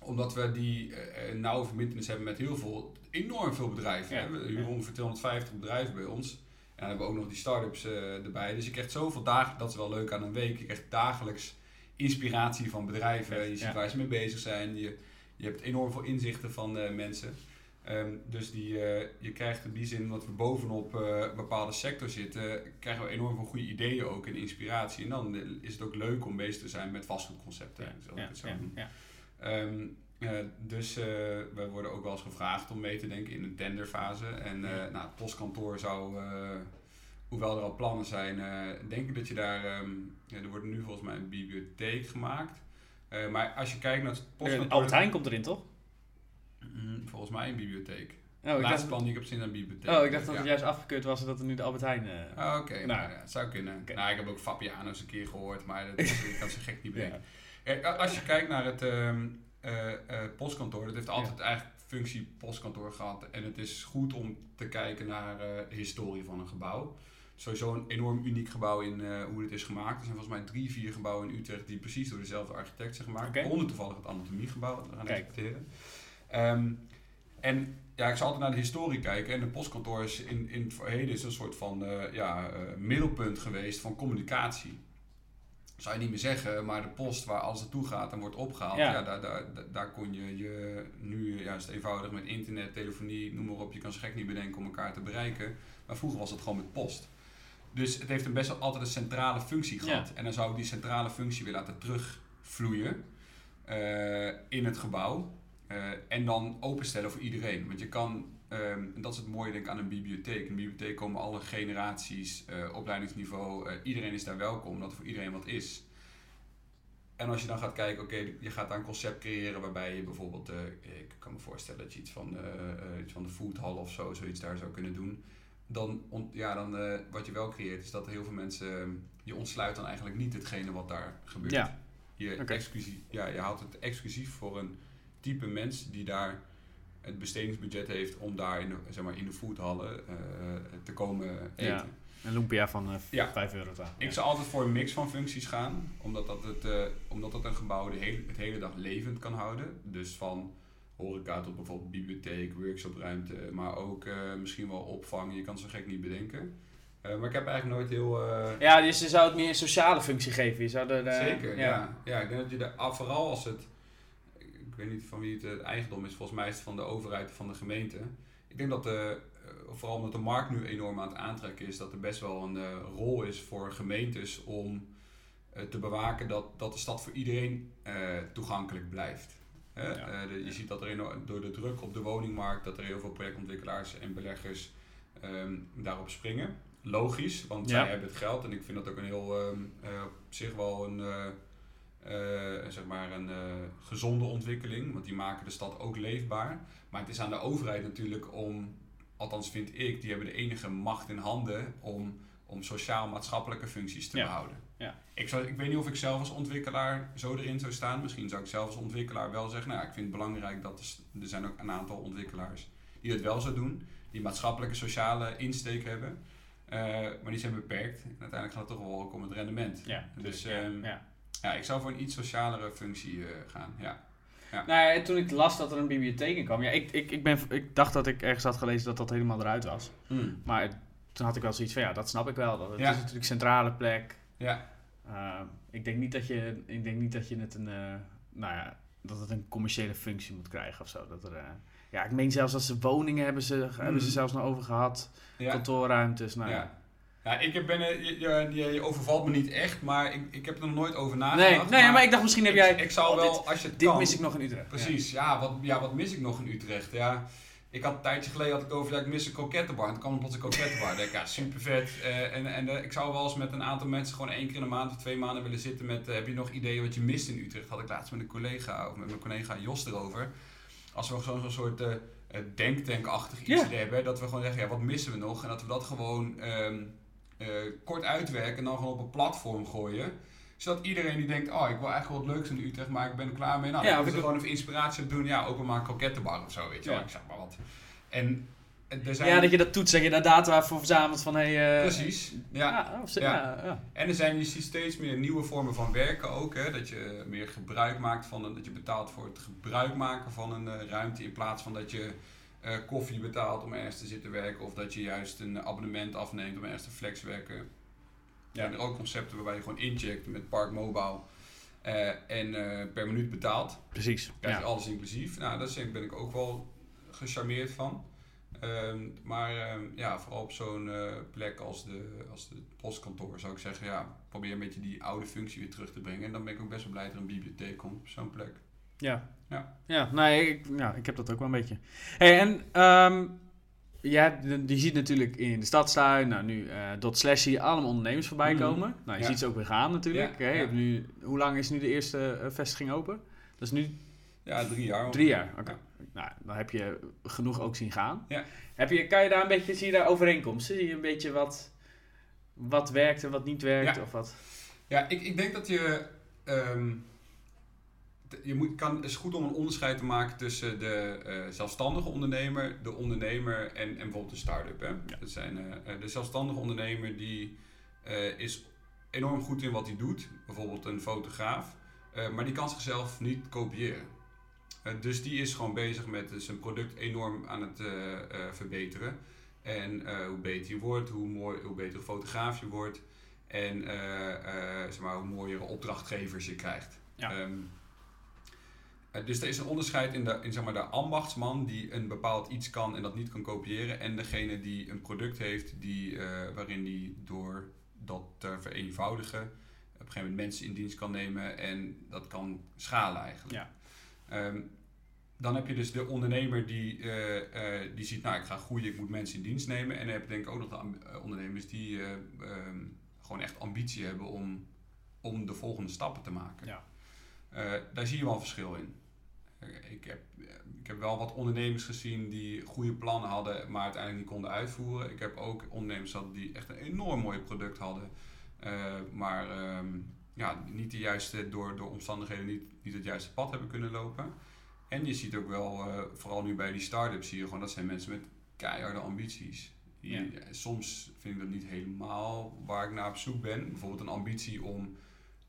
Omdat we die eh, nauwe verbindenis hebben met heel veel, enorm veel bedrijven. Ja. We huren ongeveer 250 bedrijven bij ons. En dan hebben we ook nog die start-ups eh, erbij. Dus je krijgt zoveel dagen, dat is wel leuk aan een week. Je krijgt dagelijks inspiratie van bedrijven. Je ziet Ja. waar ze mee bezig zijn. Je, je hebt enorm veel inzichten van mensen. Ehm, dus die, eh, je krijgt in die zin, omdat we bovenop een bepaalde sector zitten, krijgen we enorm veel goede ideeën ook en inspiratie. En dan is het ook leuk om bezig te zijn met vastgoedconcepten. zal ik Ja, het zo ja, doen. Ehm, eh, dus wij worden ook wel eens gevraagd om mee te denken in een tenderfase. En nou, het postkantoor zou, hoewel er al plannen zijn, denk ik dat je daar, ehm, ja, er wordt nu volgens mij een bibliotheek gemaakt. Maar als je kijkt naar het postkantoor... Albert Heijn komt erin, toch? Mm, volgens mij een bibliotheek. Oh, laatste dacht, plan die ik heb gezien aan bibliotheek. oh, ik dacht dat Ja. het juist afgekeurd was en dat er nu de Albert Heijn... eh, Ah, Oké, Nou. nou, ja, het zou kunnen. Nou, ik heb ook Fabiano's een keer gehoord, maar dat, [laughs] ik kan ze gek niet bedenken. ja. Eh, Als je kijkt naar het ehm, eh, postkantoor, dat heeft altijd eigenlijk functie postkantoor gehad. En het is goed om te kijken naar de historie van een gebouw. Sowieso een enorm uniek gebouw in hoe het is gemaakt. Er zijn volgens mij drie, vier gebouwen in Utrecht die precies door dezelfde architect zijn gemaakt. Oké. Waaronder toevallig het anatomiegebouw dat we gaan Kijk. Ehm, en ja, ik zal altijd naar de historie kijken. En de postkantoor is in, in het verleden is een soort van eh, ja, eh, middelpunt geweest van communicatie. Zou je niet meer zeggen, maar de post waar alles naartoe gaat en wordt opgehaald, Ja. ja. daar, daar, daar- kon je, je nu juist eenvoudig met internet, telefonie, noem maar op, je kan ze gek niet bedenken om elkaar te bereiken. Maar vroeger was het gewoon met post. Dus het heeft een best wel altijd een centrale functie gehad. Ja. En dan zou ik die centrale functie weer laten terugvloeien eh, in het gebouw. Eh, en dan openstellen voor iedereen. Want je kan, ehm, en dat is het mooie denk ik aan een bibliotheek. In een bibliotheek komen alle generaties, eh, opleidingsniveau, eh, iedereen is daar welkom, omdat er voor iedereen wat is. En als je dan gaat kijken, oké, je gaat daar een concept creëren waarbij je bijvoorbeeld, ik kan me voorstellen dat je iets van, iets van de foodhall of zo, zoiets daar zou kunnen doen. Dan, ja, dan wat je wel creëert is dat heel veel mensen, je ontsluit dan eigenlijk niet hetgene wat daar gebeurt. Ja. Je, exclusief, ja, je houdt het exclusief voor een type mens die daar het bestedingsbudget heeft om daar in de, zeg maar, in de foodhallen eh, te komen eten. Ja. Een lumpia van eh, Ja. 5 euro. Ik zou altijd voor een mix van functies gaan, omdat dat, het, eh, omdat dat een gebouw de hele, het hele dag levend kan houden. Dus van horeca tot bijvoorbeeld bibliotheek, workshopruimte, maar ook eh, misschien wel opvang. Je kan zo gek niet bedenken. Eh, maar ik heb eigenlijk nooit heel... eh, Ja, dus je zou het meer een sociale functie geven. Je zou er, eh, Zeker, ja. ja. ik denk dat je daar, vooral als het, ik weet niet van wie het eh, eigendom is, volgens mij is het van de overheid van de gemeente. Ik denk dat de, eh, vooral omdat de markt nu enorm aan het aantrekken is, dat er best wel een eh, rol is voor gemeentes om te bewaken dat, dat de stad voor iedereen toegankelijk blijft. Hè? Ja. De- je ziet dat er enorm- door de druk op de woningmarkt, dat er heel veel projectontwikkelaars en beleggers ehm, daarop springen. Logisch, want Ja. zij hebben het geld en ik vind dat ook een heel ehm, eh, op zich wel een, zeg maar een eh, gezonde ontwikkeling, want die maken de stad ook leefbaar. Maar het is aan de overheid natuurlijk om, althans vind ik, die hebben de enige macht in handen om, om sociaal-maatschappelijke functies te Ja. behouden. Ja. Ik, zou, ik weet niet of ik zelf als ontwikkelaar zo erin zou staan. Misschien zou ik zelf als ontwikkelaar wel zeggen, nou ik vind het belangrijk dat er, er zijn ook een aantal ontwikkelaars die dat wel zo doen, die maatschappelijke sociale insteek hebben. Eh, maar die zijn beperkt. En uiteindelijk gaat het toch wel ook om het rendement. Ja, Dus ehm, ja. ja, ik zou voor een iets socialere functie eh, gaan. Ja. Nou ja, toen ik las dat er een bibliotheek in kwam. Ja, ik, ik, ik, ben, ik dacht dat ik ergens had gelezen dat dat helemaal eruit was. Maar toen had ik wel zoiets van, ja, dat snap ik wel. Dat het Ja. is natuurlijk een centrale plek. Ja, Uh, ik, denk niet dat je, ik denk niet dat je het een, eh, nou ja, dat het een commerciële functie moet krijgen of zo. Dat er, eh, ja, ik meen zelfs dat ze woningen hebben ze, hebben ze Mhm. zelfs nog over gehad. ja. Kantoorruimtes, nou ja. Ja. Ik heb ben, eh, je, je, je, overvalt me niet echt, maar ik, ik heb er nog nooit over Nee, nagedacht. nee maar, ik dacht misschien heb jij... Ik, ik zou oh, wel, dit, als je het dit kan, mis ik nog in Utrecht. Precies, ja. wat, ja, wat mis ik nog in Utrecht? Ja, ik had een tijdje geleden had ik het over, ja, ik mis een krokettenbar. En toen kwam er plots een krokettenbar. [laughs] Ik ja, super vet. en en eh, ik zou wel eens met een aantal mensen gewoon één keer in de maand of twee maanden willen zitten met, eh, heb je nog ideeën wat je mist in Utrecht? Had ik laatst met een collega, of met mijn collega Jos erover. Als we zo'n zo'n soort eh, eh, denktankachtig iets Ja. hebben, dat we gewoon zeggen, ja, wat missen we nog? En dat we dat gewoon ehm, eh, kort uitwerken en dan gewoon op een platform gooien zodat iedereen die denkt, oh, ik wil eigenlijk wel wat leuks in Utrecht, maar ik ben er klaar mee. Nou, Ja, dan ik- gewoon even inspiratie op doen. Ja, ook maar een krokettenbar of zo, weet je wel. Ja. Ik zeg maar wat. En er zijn... Ja, dat je dat toetst, dat je daar data voor verzamelt van hey, uh... Precies, ja. Ja, of, ja. ja. ja, En er zijn, je ziet steeds meer nieuwe vormen van werken ook. Hè? Dat je meer gebruik maakt van een, dat je betaalt voor het gebruik maken van een uh, ruimte. In plaats van dat je uh, koffie betaalt om ergens te zitten werken. Of dat je juist een abonnement afneemt om ergens te flexwerken. Ja. Er zijn ook concepten waarbij je gewoon incheckt met Park Mobile. en per minuut betaalt. Precies. Krijg je alles inclusief. Nou, daar ben ik ook wel gecharmeerd van. Um, maar um, ja, vooral op zo'n uh, plek als de, als de postkantoor zou ik zeggen, ja, probeer een beetje die oude functie weer terug te brengen. En dan ben ik ook best wel blij dat er een bibliotheek komt op zo'n plek. Ja. Ja. Ja, nee, ik, ja, ik heb dat ook wel een beetje. Hey, en um, ja, je ziet natuurlijk in de stadstuin, nou nu uh, dot slash zie je allemaal ondernemers voorbij komen. Mm. Nou, je ja. ziet ze ook weer gaan natuurlijk. Ja, ja. Nu, hoe lang is nu de eerste uh, vestiging open? Dat is nu... Ja, drie jaar. Drie jaar, oké. Okay nou, dan heb je genoeg ook zien gaan. Ja. Heb je, kan je daar een beetje, zie je daar overeenkomsten? Zie je een beetje wat, wat werkt en wat niet werkt? Ja, of wat? ja ik, ik denk dat je... Um, je moet, kan, het is goed om een onderscheid te maken tussen de uh, zelfstandige ondernemer, de ondernemer en, en bijvoorbeeld de start-up. Hè? Ja. Dat zijn, uh, de zelfstandige ondernemer die uh, is enorm goed in wat hij doet, bijvoorbeeld een fotograaf, maar die kan zichzelf niet kopiëren. Dus die is gewoon bezig met zijn product enorm aan het verbeteren. En hoe beter je wordt, hoe, mooi, hoe beter fotograaf je wordt. En zeg maar, hoe mooiere opdrachtgevers je krijgt. Ja. Um, dus er is een onderscheid in, de, in zeg maar, de ambachtsman die een bepaald iets kan en dat niet kan kopiëren. En degene die een product heeft die, waarin die door dat te vereenvoudigen op een gegeven moment mensen in dienst kan nemen en dat kan schalen eigenlijk. Ja. Um, dan heb je dus de ondernemer die, uh, uh, die ziet, nou ik ga groeien, ik moet mensen in dienst nemen. En dan heb je denk ik ook nog de ondernemers die um, gewoon echt ambitie hebben om, om de volgende stappen te maken. Ja. daar zie je wel een verschil in. Ik heb, ik heb wel wat ondernemers gezien die goede plannen hadden, maar uiteindelijk niet konden uitvoeren. Ik heb ook ondernemers gehad die echt een enorm mooi product hadden, maar um, ja, niet de juiste, door, door omstandigheden niet, niet het juiste pad hebben kunnen lopen. En je ziet ook wel, uh, vooral nu bij die start-ups, zie je gewoon dat zijn mensen met keiharde ambities. Die, Ja. Soms vind ik dat niet helemaal waar ik naar op zoek ben. Bijvoorbeeld een ambitie om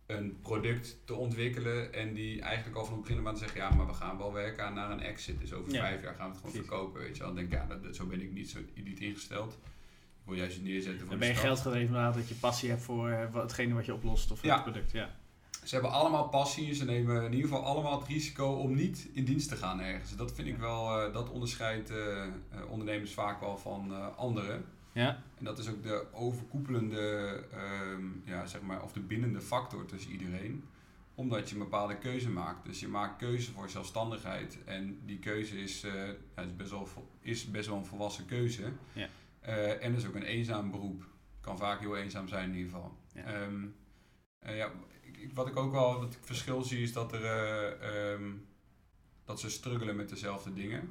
een product te ontwikkelen en die eigenlijk al van het begin af aan te zeggen, ja, maar we gaan wel werken aan naar een exit. Dus over Ja. vijf jaar gaan we het gewoon Precies. verkopen, weet je wel. Dan denk ik, ja, dat, zo ben ik niet, zo, niet ingesteld. Ik wil juist het neerzetten voor Dan ben je geld gedreven inderdaad dat je passie hebt voor eh, hetgene wat je oplost of Ja. het product. Ja. Ze hebben allemaal passie. Ze nemen in ieder geval allemaal het risico om niet in dienst te gaan ergens. Dat vind ik wel, eh, dat onderscheidt eh, ondernemers vaak wel van anderen. Ja. En dat is ook de overkoepelende, ehm, ja, zeg maar, of de bindende factor tussen iedereen. Omdat je een bepaalde keuze maakt. Dus je maakt keuze voor zelfstandigheid. En die keuze is, eh, ja, is, best, wel, is best wel een volwassen keuze. Ja. Eh, en dat is ook een eenzaam beroep. Kan vaak heel eenzaam zijn in ieder geval. Ja. Ehm, eh, ja, ik- wat ik ook wel dat ik verschil zie is dat, er, eh, ehm, dat ze struggelen met dezelfde dingen.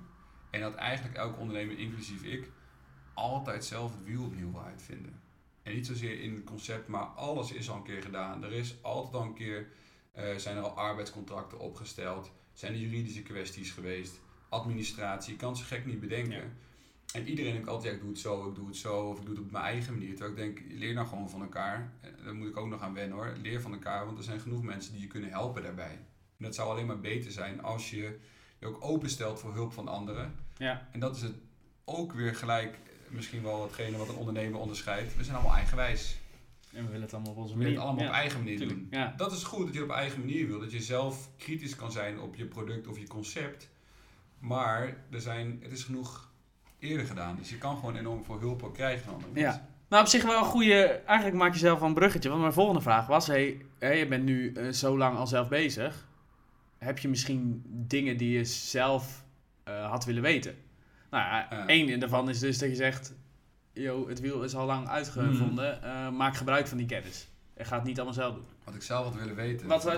En dat eigenlijk elke ondernemer, inclusief ik, altijd zelf het wiel opnieuw uitvinden. En niet zozeer in het concept, maar alles is al een keer gedaan. Er is altijd al een keer, eh, zijn er al arbeidscontracten opgesteld, zijn er juridische kwesties geweest, administratie, je kan ze gek niet bedenken. Ja. En iedereen denkt altijd, ja, ik doe het zo, ik doe het zo, of ik doe het op mijn eigen manier. Terwijl ik denk, leer nou gewoon van elkaar. En Daar moet ik ook nog aan wennen hoor. Leer van elkaar, want er zijn genoeg mensen die je kunnen helpen daarbij. En dat zou alleen maar beter zijn als je je ook openstelt voor hulp van anderen. Ja. En dat is het ook weer gelijk misschien wel hetgene wat een ondernemer onderscheidt. We zijn allemaal eigenwijs. En we willen het allemaal op onze We willen manier. het allemaal ja. op eigen manier tuurlijk. doen. Ja. Dat is goed dat je het op eigen manier wil. Dat je zelf kritisch kan zijn op je product of je concept. Maar er zijn, het is genoeg eerder gedaan. Dus je kan gewoon enorm veel hulp ook krijgen van Ja. Nou, op zich wel een goede. Eigenlijk maak je zelf wel een bruggetje. Want mijn volgende vraag was: hey, hè, je bent nu eh, zo lang al zelf bezig. Heb je misschien dingen die je zelf eh, had willen weten? Nou ja, één daarvan is dus dat je zegt: Yo, het wiel is al lang uitgevonden. eh, maak gebruik van die kennis. En ga het niet allemaal zelf doen. Wat ik zelf had willen weten. Wat, eh.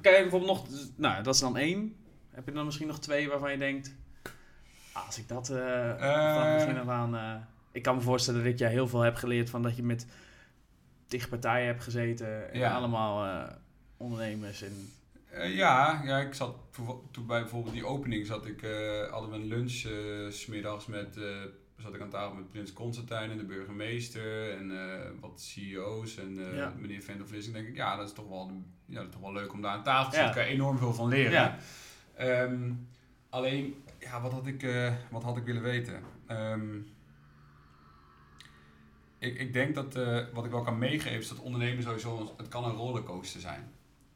Kan je bijvoorbeeld nog. Nou, dat is dan één. Heb je dan misschien nog twee waarvan je denkt: ah, Als ik dat eh van het begin af aan. eh, ik kan me voorstellen dat ik jij heel veel heb geleerd van dat je met tig partijen hebt gezeten. En Ja. allemaal eh, ondernemers. En, Eh, ja, ja, ik zat toen bij bijvoorbeeld die opening zat ik, eh, hadden we een lunch s smiddags met, zat ik aan tafel met Prins Constantijn en de burgemeester en wat CEO's en Ja. meneer Van der Vlissing. denk ik, ja, dat is toch wel, ja, dat is toch wel leuk om daar aan tafel te Ja. zitten. Daar kan je enorm veel van leren. Ja. Ehm, alleen, ja, wat had ik, wat had ik willen weten? Ehm, ik, ik denk dat wat ik wel kan meegeven is dat ondernemen sowieso, het kan een rollercoaster zijn.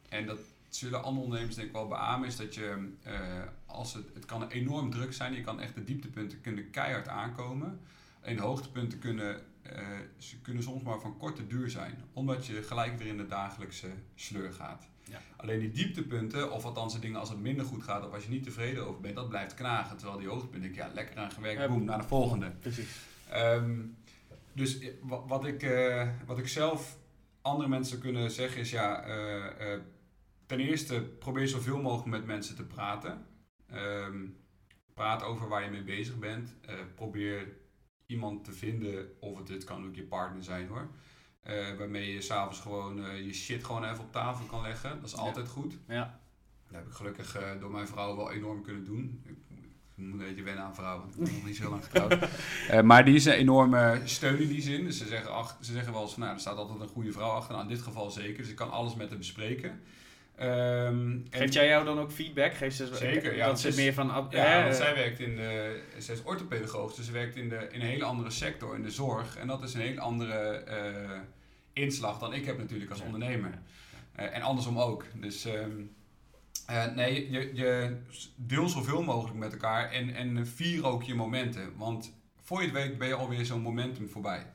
En dat zullen andere ondernemers denk ik wel beamen, is dat je, eh, als het, het kan enorm druk zijn, je kan echt de dieptepunten kunnen keihard aankomen. En de hoogtepunten kunnen, eh, ze kunnen soms maar van korte duur zijn, omdat je gelijk weer in de dagelijkse sleur gaat. Ja. Alleen die dieptepunten, of althans de dingen als het minder goed gaat, of als je niet tevreden over bent, dat blijft knagen. Terwijl die hoogtepunten, ja, lekker aan gewerkt, Ja. boem, naar de volgende. Precies. Ehm, dus eh, wa- wat ik, wat ik zelf andere mensen kunnen zeggen is ja, ten eerste probeer zoveel mogelijk met mensen te praten. Ehm, praat over waar je mee bezig bent. Eh, probeer iemand te vinden, of het, dit kan ook je partner zijn hoor. eh, waarmee je s'avonds gewoon eh, je shit gewoon even op tafel kan leggen. Dat is Ja. altijd goed. Ja. Dat heb ik gelukkig door mijn vrouw wel enorm kunnen doen. Ik, ik moet een beetje wennen aan vrouwen, want ik ben nog niet zo lang getrouwd. [laughs] Maar die is een enorme steun in die zin. Dus ze zeggen, ach, ze zeggen wel eens van, nou, er staat altijd een goede vrouw achter. Nou, in dit geval zeker. Dus ik kan alles met haar bespreken. En- Geeft jij jou dan ook feedback? Geeft ze, Zeker, ja, Dat ze is- meer van... ja, want zij werkt in de, zij is orthopedagoog, dus ze werkt in, de, in een hele andere sector, in de zorg. En dat is een hele andere eh, inslag dan ik heb natuurlijk als ondernemer. Eh, en andersom ook. Dus ehm, eh, nee, je, je deel zoveel mogelijk met elkaar en, en vier ook je momenten. Want voor je het weet ben je alweer zo'n momentum voorbij.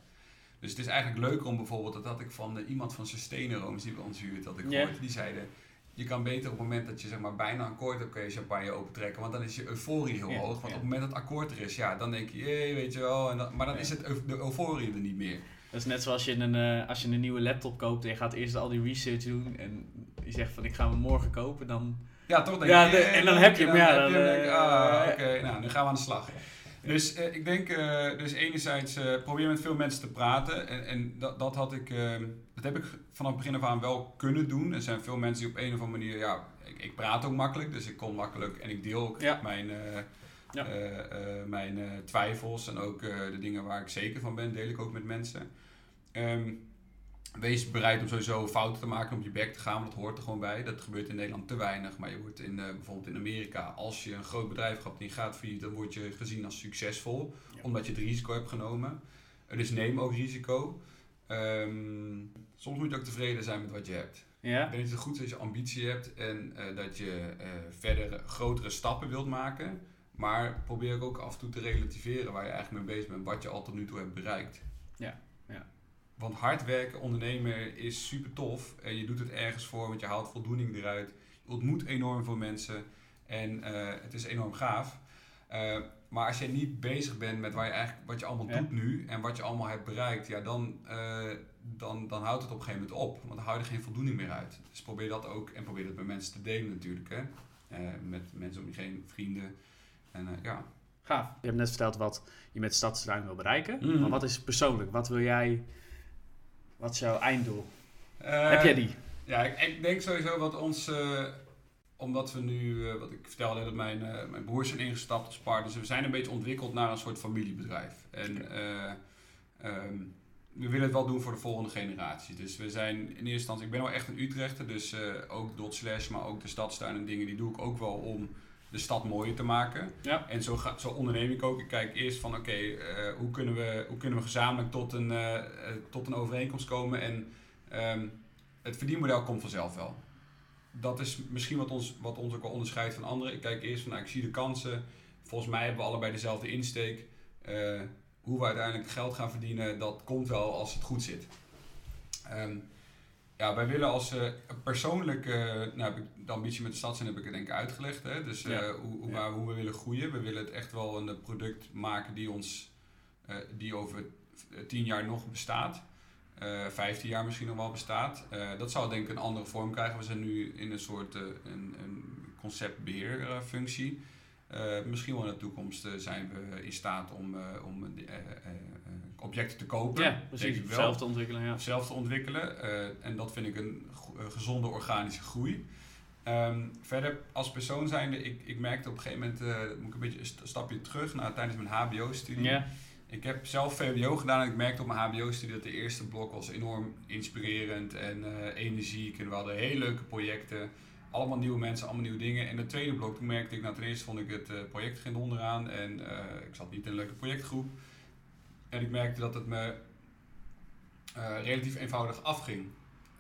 Dus het is eigenlijk leuker om bijvoorbeeld, dat had ik van iemand van Sustainarooms die bij ons huurt, dat ik gehoord, die zeiden... Je kan beter op het moment dat je zeg maar, bijna akkoord hebt, kan je champagne opentrekken. Want dan is je euforie heel Ja, hoog. Want ja. op het moment dat het akkoord er is, ja, dan denk je, jee, weet je wel. En maar dan Ja. is het, de euforie er niet meer. Dat is net zoals je een, eh, als je een nieuwe laptop koopt en je gaat eerst al die research doen en je zegt van ik ga hem morgen kopen, dan... Ja, toch denk je, de- eh, en dan heb je hem, ja, dan, hem, denk ik, eh, ah, oké, nou, nu gaan we aan de slag. Dus eh, ik denk, eh, dus enerzijds eh, probeer met veel mensen te praten. En, en dat, dat had ik, dat heb ik vanaf het begin af aan wel kunnen doen. Er zijn veel mensen die op een of andere manier, ja, ik, ik praat ook makkelijk, dus ik kon makkelijk en ik deel ook Ja. mijn, Ja. mijn twijfels en ook de dingen waar ik zeker van ben, deel ik ook met mensen. Ehm, wees bereid om sowieso fouten te maken, om op je bek te gaan, want dat hoort er gewoon bij. Dat gebeurt in Nederland te weinig, maar je wordt in, eh, bijvoorbeeld in Amerika, als je een groot bedrijf hebt die gaat failliet, dan word je gezien als succesvol, Ja. omdat je het risico hebt genomen. Eh, dus neem ook risico. Ehm, soms moet je ook tevreden zijn met wat je hebt. Ja? Ik denk dat het goed is als je ambitie hebt en eh, dat je verder grotere stappen wilt maken. Maar probeer ook af en toe te relativeren waar je eigenlijk mee bezig bent, wat je al tot nu toe hebt bereikt. Want hard werken, ondernemen is super tof. En je doet het ergens voor, want je haalt voldoening eruit. Je ontmoet enorm veel mensen en eh, het is enorm gaaf. Eh, maar als je niet bezig bent met waar je eigenlijk, wat je allemaal Ja. doet nu en wat je allemaal hebt bereikt, ja, dan, eh, dan, dan houdt het op een gegeven moment op. Want dan hou je er geen voldoening meer uit. Dus probeer dat ook en probeer dat met mensen te delen natuurlijk. Hè? Eh, met mensen om je heen, vrienden. En eh, ja. Gaaf. Je hebt net verteld wat je met Stadstuin wil bereiken. Mhm. Maar wat is persoonlijk? Wat wil jij... Wat is jouw einddoel? Eh, Heb jij die? Ja, ik, ik denk sowieso wat ons, eh, omdat we nu, eh, wat ik vertelde, dat mijn, mijn broers zijn ingestapt als partners. We zijn een beetje ontwikkeld naar een soort familiebedrijf. En eh, ehm, we willen het wel doen voor de volgende generatie. Dus we zijn in eerste instantie, ik ben wel echt een Utrechter, dus eh, ook dot slash, maar ook de stadstuin en dingen, die doe ik ook wel om de stad mooier te maken. Ja. En zo, ga, zo onderneem ik ook. Ik kijk eerst van, oké, eh, hoe, kunnen we, hoe kunnen we gezamenlijk tot een, eh, eh, tot een overeenkomst komen en... ehm, het verdienmodel komt vanzelf wel. Dat is misschien wat ons, wat ons ook wel onderscheidt van anderen. Ik kijk eerst van, nou, ik zie de kansen. Volgens mij hebben we allebei dezelfde insteek. Hoe we uiteindelijk geld gaan verdienen, dat komt wel als het goed zit. Ehm, ja, wij willen als eh, persoonlijk, eh, nou heb ik de ambitie met de stad zijn heb ik het denk ik uitgelegd. Hè? Dus eh, Ja. hoe, hoe, waar- hoe we willen groeien. We willen het echt wel een eh, product maken die ons, die over tien jaar nog bestaat. 15 jaar misschien nog wel bestaat. Dat zou denk ik een andere vorm krijgen. We zijn nu in een soort een, een conceptbeheerfunctie. Eh, misschien wel in de toekomst zijn we in staat om, om objecten te kopen. Ja, precies. wel. Zelf te ontwikkelen, ja. Zelf te ontwikkelen. Eh, en dat vind ik een eh, gezonde organische groei. Ehm, verder, als persoon zijnde, ik, ik merkte op een gegeven moment, eh, moet ik een beetje een st- stapje terug naar tijdens mijn HBO-studie. Ja. Ik heb zelf VWO gedaan en ik merkte op mijn HBO-studie dat de eerste blok was enorm inspirerend en eh, energiek. En we hadden hele leuke projecten. Allemaal nieuwe mensen, allemaal nieuwe dingen. En het tweede blok, toen merkte ik, nou ten eerste vond ik het project geen onderaan. En ik zat niet in een leuke projectgroep. En ik merkte dat het me eh, relatief eenvoudig afging.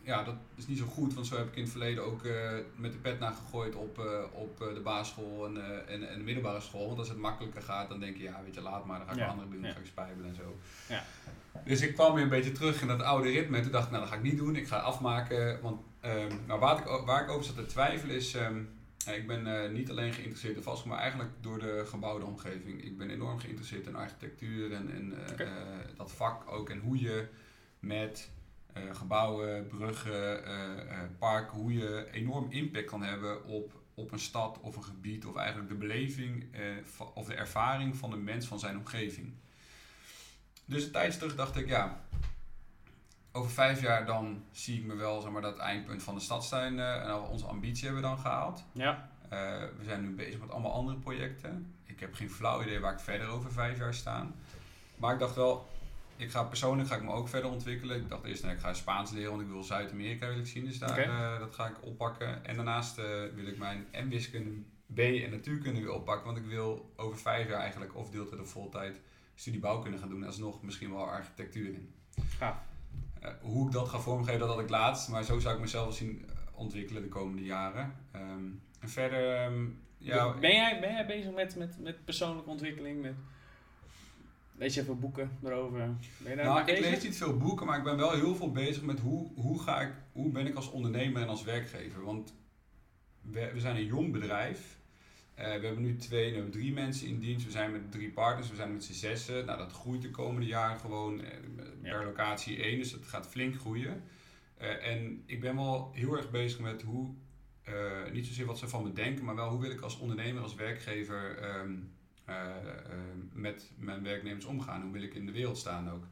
Ja, dat is niet zo goed, want zo heb ik in het verleden ook eh, met de pet naar gegooid op, eh, op de basisschool en, en, en de middelbare school. Want als het makkelijker gaat, dan denk je, ja, weet je, laat maar, dan ga ik Ja, andere doen, dan ja. ga ik spijbelen en zo. Ja. Dus ik kwam weer een beetje terug in dat oude ritme. Toen dacht ik, nou, dat ga ik niet doen. Ik ga afmaken. Want ehm, nou, waar, ik, waar ik over zat te twijfelen is, ehm, ik ben eh, niet alleen geïnteresseerd in vastgoed, maar eigenlijk door de gebouwde omgeving. Ik ben enorm geïnteresseerd in architectuur en, en eh, eh, dat vak ook. En hoe je met gebouwen, bruggen, parken, hoe je enorm impact kan hebben op, op een stad of een gebied. Of eigenlijk de beleving of de ervaring van de mens van zijn omgeving. Dus een tijdje terug dacht ik, ja, over vijf jaar dan zie ik me wel zeg maar, dat eindpunt van de stadstuin eh, en al onze ambitie hebben we dan gehaald. Ja. Eh, we zijn nu bezig met allemaal andere projecten. Ik heb geen flauw idee waar ik verder over vijf jaar sta. Maar ik dacht wel, ik ga persoonlijk ga ik me ook verder ontwikkelen. Ik dacht eerst, nou, ik ga Spaans leren, want ik wil Zuid-Amerika wil ik zien. Dus daar, eh, dat ga ik oppakken. En daarnaast wil ik mijn M-wiskunde B en natuurkunde weer oppakken. Want ik wil over vijf jaar eigenlijk of deeltijd of voltijd studie bouwkunde gaan doen. En alsnog misschien wel architectuur in. Gaaf. Eh, hoe ik dat ga vormgeven, dat had ik laatst. Maar zo zou ik mezelf wel zien eh, ontwikkelen de komende jaren. Ehm, en verder, ehm, ja... ben, jij, ben jij bezig met, met, met persoonlijke ontwikkeling? Met, lees je even boeken erover? Ben je daar Nou, ik bezig? lees niet veel boeken, maar ik ben wel heel veel bezig met hoe, hoe, ga ik, hoe ben ik als ondernemer en als werkgever. Want we, we zijn een jong bedrijf. Eh, we hebben nu twee, we hebben drie mensen in dienst. We zijn met drie partners, we zijn met z'n zessen. Nou, dat groeit de komende jaren gewoon eh, per Ja. locatie één, dus het gaat flink groeien. Eh, en ik ben wel heel erg bezig met hoe, niet zozeer wat ze van me denken, maar wel hoe wil ik als ondernemer, als werkgever ehm, eh, eh, met mijn werknemers omgaan. Hoe wil ik in de wereld staan ook.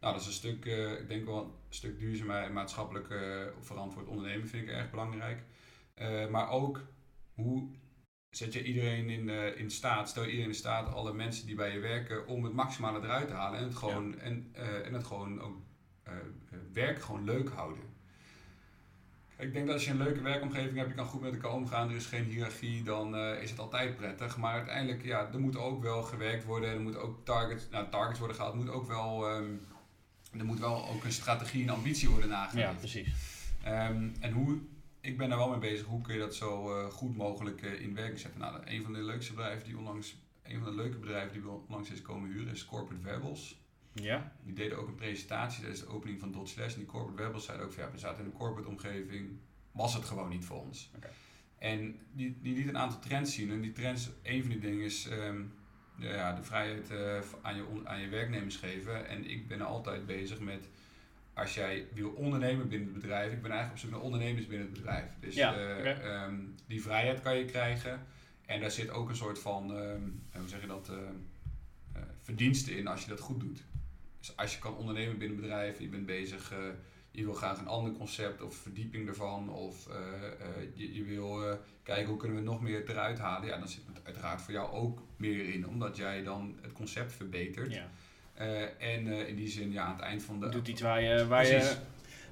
Nou, dat is een stuk, ik denk wel een stuk duurzaam en maatschappelijk verantwoord ondernemen vind ik erg belangrijk. Maar ook hoe zet je iedereen in, eh, in staat, stel je iedereen in staat, alle mensen die bij je werken, om het maximale eruit te halen en het gewoon, en, eh, en het gewoon ook eh, werk gewoon leuk houden. Ik denk dat als je een leuke werkomgeving hebt, je kan goed met elkaar omgaan, er is geen hiërarchie, dan is het altijd prettig. Maar uiteindelijk, ja, er moet ook wel gewerkt worden, er moeten ook targets, nou, targets worden gehaald, er moet ook wel, ehm, er moet wel ook een strategie en ambitie worden Ja, nageleefd. precies. Ehm, en hoe, ik ben daar wel mee bezig, hoe kun je dat zo eh, goed mogelijk eh, in werking zetten? Nou, een van de leukste bedrijven die onlangs, een van de leuke bedrijven die onlangs is komen huren is Corporate Webels. Ja. Die deden ook een presentatie tijdens de opening van Dot Slash. En die Corporate Webels zeiden ook van ja, we zaten in een corporate omgeving, was het gewoon niet voor ons. En die, die liet een aantal trends zien. En die trends, een van die dingen is ehm, ja, de vrijheid eh, aan, je, on- aan je werknemers geven. En ik ben altijd bezig met, als jij wil ondernemen binnen het bedrijf, ik ben eigenlijk op zoek naar ondernemers binnen het bedrijf. Dus Ja, eh, ehm, die vrijheid kan je krijgen. En daar zit ook een soort van, ehm, hoe zeg je dat, ehm, eh, verdienste in als je dat goed doet. Dus als je kan ondernemen binnen een bedrijf, je bent bezig, eh, je wil graag een ander concept of verdieping ervan, of eh, eh, je, je wil eh, kijken hoe kunnen we nog meer eruit halen, ja, dan zit het uiteraard voor jou ook meer in, omdat jij dan het concept verbetert. ja. Eh, en eh, in die zin, ja, aan het eind van de. Doet iets waar je... Waar Precies. je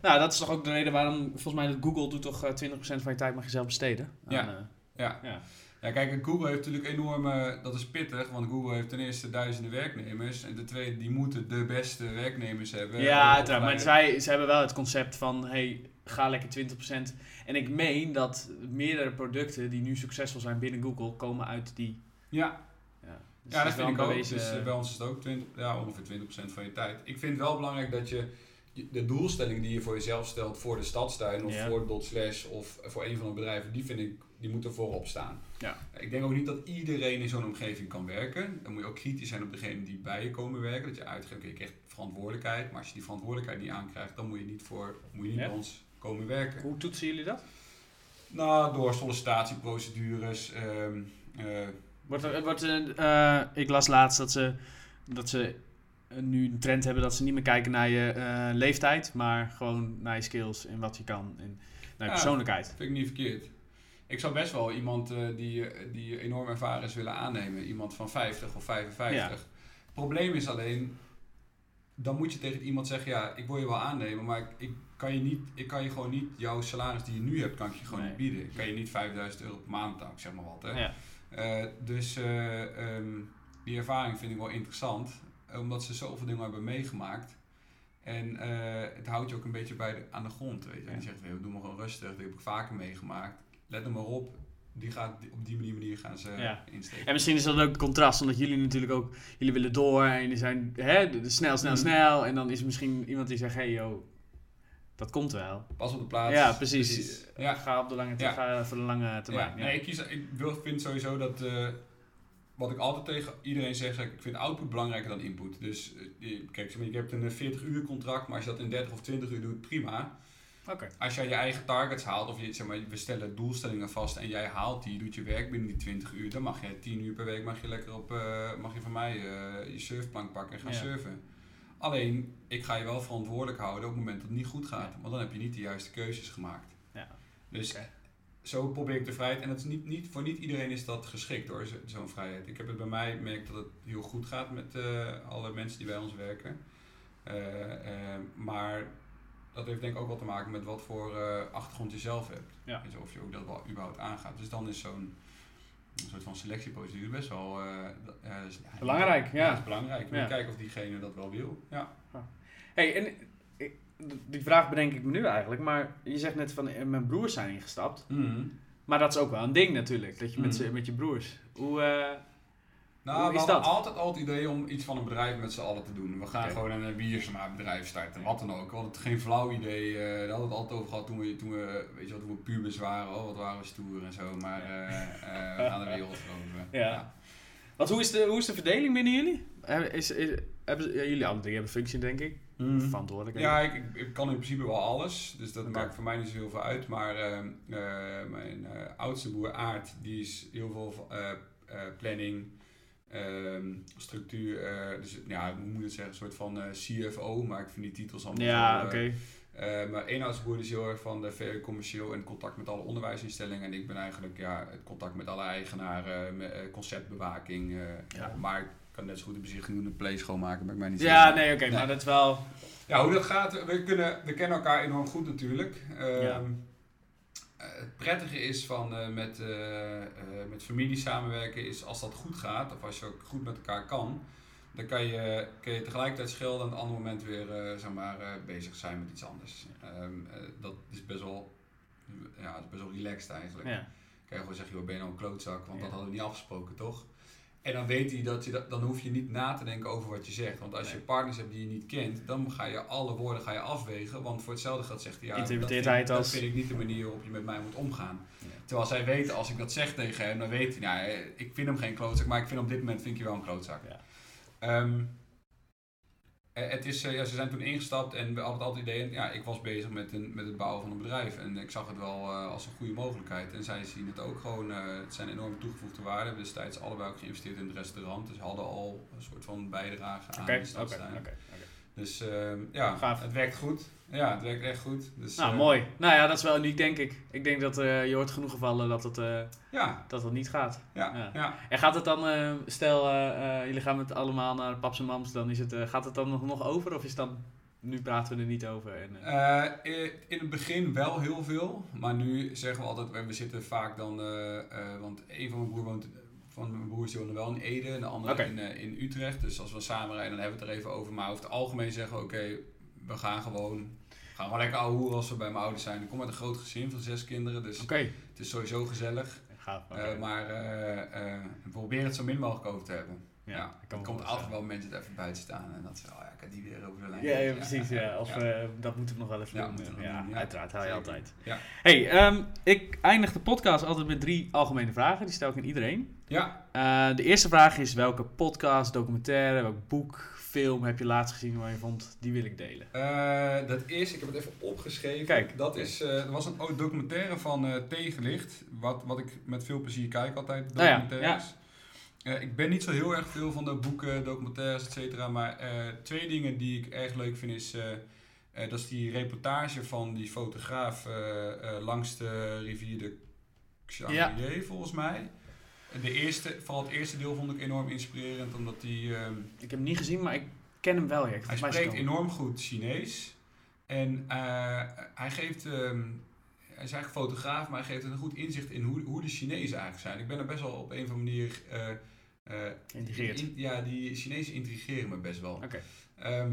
nou, dat is toch ook de reden waarom, volgens mij, dat Google doet toch eh, 20% van je tijd mag je zelf besteden. Ja. Aan, eh, Ja. Ja. ja, kijk, Google heeft natuurlijk enorme, dat is pittig, want Google heeft ten eerste duizenden werknemers en ten tweede, die moeten de beste werknemers hebben. Ja, Eh, uiteraard. Maar zij, ze hebben wel het concept van, hey, ga lekker 20%. En ik meen dat meerdere producten die nu succesvol zijn binnen Google, komen uit die... Ja, dus ja dat vind ik ook. bewezen- Dus bij ons is het ook 20, ja, ongeveer 20% van je tijd. Ik vind het wel belangrijk dat je de doelstelling die je voor jezelf stelt voor de stadstuin of voor Dot Slash of voor een van de bedrijven, die vind ik, die moeten voorop staan. Ja. Ik denk ook niet dat iedereen in zo'n omgeving kan werken. Dan moet je ook kritisch zijn op degene die bij je komen werken. Dat je uitgeeft, oké, je krijgt verantwoordelijkheid. Maar als je die verantwoordelijkheid niet aankrijgt, dan moet je niet, voor, moet je niet bij ons komen werken. Hoe toetsen jullie dat? Nou, door sollicitatieprocedures. ehm, eh, Wordt er, wordt eh, ik las laatst dat ze, dat ze eh, nu een trend hebben dat ze niet meer kijken naar je eh, leeftijd, maar gewoon naar je skills en wat je kan en naar je Ja. persoonlijkheid. vind ik niet verkeerd. Ik zou best wel iemand die, die enorm ervaren is willen aannemen. Iemand van 50 of 55. Het probleem is alleen, dan moet je tegen iemand zeggen, ja, ik wil je wel aannemen, maar ik, ik kan je niet, ik kan je gewoon niet, jouw salaris die je nu hebt, kan ik je gewoon Nee. niet bieden. Ik kan je niet 5000 euro per maand betalen, ik zeg maar wat. Hè. Ja. Eh, dus eh, ehm, die ervaring vind ik wel interessant, omdat ze zoveel dingen hebben meegemaakt. En eh, het houdt je ook een beetje bij de, aan de grond, weet je. En die zegt, "Hey, doe maar gewoon rustig, dat heb ik vaker meegemaakt. Let er maar op, die gaat, op die manier, manier gaan ze Ja. insteken. En misschien is dat ook contrast, omdat jullie natuurlijk ook, jullie willen door en jullie zijn hè, de- de snel, snel, Mhm. snel. En dan is er misschien iemand die zegt, hey yo, dat komt wel. Pas op de plaats. Ja, precies. Ja. Ga op de lange, Ja. ga voor de lange termijn. Ja, Ja. Nee, ik, kies, ik wil, vind sowieso dat, eh, wat ik altijd tegen iedereen zeg, ik vind output belangrijker dan input. Dus eh, je- kijk, zeg maar, je hebt een 40 uur contract, maar als je dat in 30 of 20 uur doet, prima. Oké. Als jij je eigen targets haalt, of je, zeg maar, we stellen doelstellingen vast en jij haalt die, doet je werk binnen die 20 uur, dan mag je 10 uur per week mag je lekker op, eh, mag je van mij eh, je surfplank pakken en gaan Ja. surfen. Alleen, ik ga je wel verantwoordelijk houden op het moment dat het niet goed gaat, want dan heb je niet de juiste keuzes gemaakt. Ja. Dus zo probeer ik de vrijheid. En dat is niet, niet, voor niet iedereen is dat geschikt hoor, zo- zo'n vrijheid. Ik heb het bij mij gemerkt dat het heel goed gaat met eh, alle mensen die bij ons werken. Eh, eh, maar dat heeft denk ik ook wel te maken met wat voor achtergrond je zelf hebt. Ja. Of je ook dat wel überhaupt aangaat. Dus dan is zo'n een soort van selectieprocedure best wel eh, is- Belangrijk, ja. dat is belangrijk. Moet Ja. kijken of diegene dat wel wil. Ja. Hey, en die vraag bedenk ik me nu eigenlijk, maar je zegt net van eh, mijn broers zijn ingestapt. Maar dat is ook wel een ding natuurlijk, dat je met, Mhm. z'n- met je broers. Hoe, eh, Nou, Hoe we hadden altijd al het idee om iets van een bedrijf met z'n allen te doen. We gaan gewoon een bedrijf starten, wat dan ook. We hadden het geen flauw idee. eh, daar hadden we het altijd over gehad toen we, toen we, weet je wat, toen we pubers waren. Oh, wat waren we stoer en zo. Maar eh, eh, we gaan de wereld veroveren. [laughs] Ja. Want hoe is de, hoe is de verdeling binnen jullie? Is, is, hebben, ja, jullie alle drie hebben functie, denk ik. Mhm. Verantwoordelijk. Ja, ik, ik, ik kan in principe wel alles. Dus dat maakt voor mij niet zo heel veel uit. Maar eh, eh, mijn eh, oudste broer Aart, die is heel veel eh, eh, planning, ehm, structuur. eh, dus ja, hoe moet je het zeggen? Een soort van eh, CFO. Maar ik vind die titels allemaal Ja, zo, oké. eh, Eh, maar broer is heel erg van de VU commercieel en contact met alle onderwijsinstellingen. En ik ben eigenlijk ja, het contact met alle eigenaren, eh, conceptbewaking. eh, Ja. Maar ik kan net zo goed de bezichtiging doen, een play schoonmaken, maakt mij niet Ja, nee, oké, maar dat is wel... ja, hoe dat gaat, we, kunnen, we kennen elkaar enorm goed natuurlijk. Ehm, Ja. Het prettige is van eh, met, eh, eh, met familie samenwerken is als dat goed gaat, of als je ook goed met elkaar kan, dan kan je, kan je tegelijkertijd schelden en op een ander moment weer zeg maar, bezig zijn met iets anders. Ehm, eh, dat is best wel, ja, is best wel relaxed eigenlijk. Ja. Kan je gewoon zeggen, joh, ben je nou een klootzak, want Ja. dat hadden we niet afgesproken, toch? En dan weet hij dat je dat, dan hoef je niet na te denken over wat je zegt. Want als je partners hebt die je niet kent, dan ga je alle woorden ga je afwegen. Want voor hetzelfde geld zegt hij, ja, dat vind, hij het dat vind ik niet de manier waarop je met mij moet omgaan. Ja. Terwijl zij weten, als ik dat zeg tegen hem, dan weet hij, nou, ik vind hem geen klootzak, maar ik vind op dit moment vind ik je wel een klootzak. Ja. Ehm, eh, het is, eh, ja, ze zijn toen ingestapt en we hadden altijd het idee, ja, ik was bezig met, een, met het bouwen van een bedrijf en ik zag het wel eh, als een goede mogelijkheid. En zij zien het ook gewoon, eh, het zijn enorme toegevoegde waarden. We hebben destijds allebei ook geïnvesteerd in het restaurant, dus hadden al een soort van bijdrage aan Oké, de stadstuin. oké. Dus ehm, ja, Gaaf. het werkt goed. Ja, het werkt echt goed. Dus, Nou, eh, mooi. Nou ja, dat is wel uniek, denk ik. Ik denk dat eh, je hoort genoeg gevallen dat het, eh, Ja, dat het niet gaat. ja, Ja. ja. En gaat het dan, stel, jullie gaan met allemaal naar paps en mams, dan is het, gaat het dan nog, nog over? Of is dan, nu praten we er niet over? En, in het begin wel heel veel, maar nu zeggen we altijd, we- zitten vaak dan, want een van mijn broer woont, van mijn broers die wonen wel in Ede en de andere in, eh, in Utrecht. Dus als we samen rijden, dan hebben we het er even over. Maar over het algemeen zeggen we, oké, we gaan gewoon, we gaan gewoon lekker ouwe hoeren als we bij mijn ouders zijn. Ik kom uit een groot gezin van zes kinderen, dus het is sowieso gezellig. Eh, maar eh, we proberen het zo min mogelijk over te hebben. Ja, kan er komt altijd wel mensen er even buiten staan en dat ze, oh ja, ik heb die weer over de lijn. Ja, ja, precies. Ja, Of ja. dat moeten we nog wel even Ja, doen. we Ja, doen, uiteraard, haal je altijd. Ja. Hey, ehm, ik eindig de podcast altijd met drie algemene vragen. Die stel ik aan iedereen. Ja, Eh, de eerste vraag is: welke podcast, documentaire, welk boek, film heb je laatst gezien waar je vond, die wil ik delen? Eh, dat is, ik heb het even opgeschreven. Kijk. Dat is, eh was een documentaire van Tegenlicht, wat, wat ik met veel plezier kijk altijd, Nou ja, documentaires. Eh, ik ben niet zo heel erg veel van de boeken, documentaires, et cetera, maar twee dingen die ik erg leuk vind is, dat is die reportage van die fotograaf langs de rivier de Xiangye volgens mij. De eerste, vooral het eerste deel vond ik enorm inspirerend, omdat hij... ehm, Ik heb hem niet gezien, maar ik ken hem wel. Ja. Ik heb hij spreekt enorm goed Chinees. En eh, hij geeft... ehm, hij is eigenlijk fotograaf, maar hij geeft een goed inzicht in hoe, hoe de Chinezen eigenlijk zijn. Ik ben er best wel op een of andere manier... Geïntegreerd. in- ja, die Chinezen intrigeren me best wel. Oké. Ehm,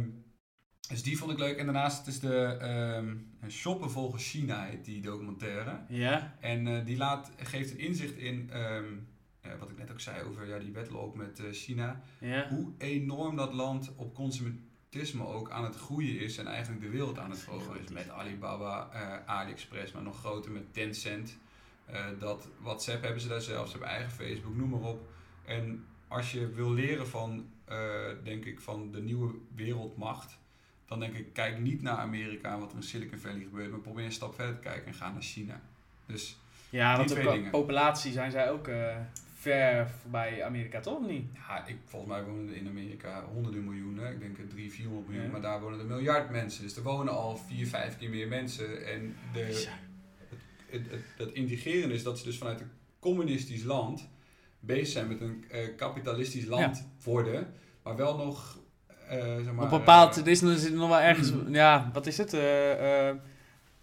dus die vond ik leuk. En daarnaast het is de Shoppen volgens China, heet die documentaire. Ja? En die laat, geeft een inzicht in, wat ik net ook zei over ja, die wedloop met eh, China. Ja? Hoe enorm dat land op consumentisme ook aan het groeien is en eigenlijk de wereld aan het veroveren is. Met Alibaba, eh, AliExpress, maar nog groter met Tencent. Eh, dat WhatsApp hebben ze daar zelfs, ze hebben eigen Facebook, noem maar op. En als je wil leren van, eh, denk ik, van de nieuwe wereldmacht, dan denk ik, kijk niet naar Amerika en wat er in Silicon Valley gebeurt, maar probeer een stap verder te kijken en ga naar China. Dus Ja, want dingen. populatie zijn zij ook eh, ver voorbij Amerika, toch? Of niet? ja, ik, volgens mij wonen er in Amerika honderden miljoenen, ik denk 300, 400 miljoen, Ja. maar daar wonen er miljard mensen. Dus er wonen al vier, vijf keer meer mensen. En de, het, het, het integreren is dat ze dus vanuit een communistisch land bezig zijn met een eh, kapitalistisch land worden, maar wel nog, eh, zeg maar... Op een bepaald, eh, er is, zit nog wel ergens, Mm. ja, wat is het?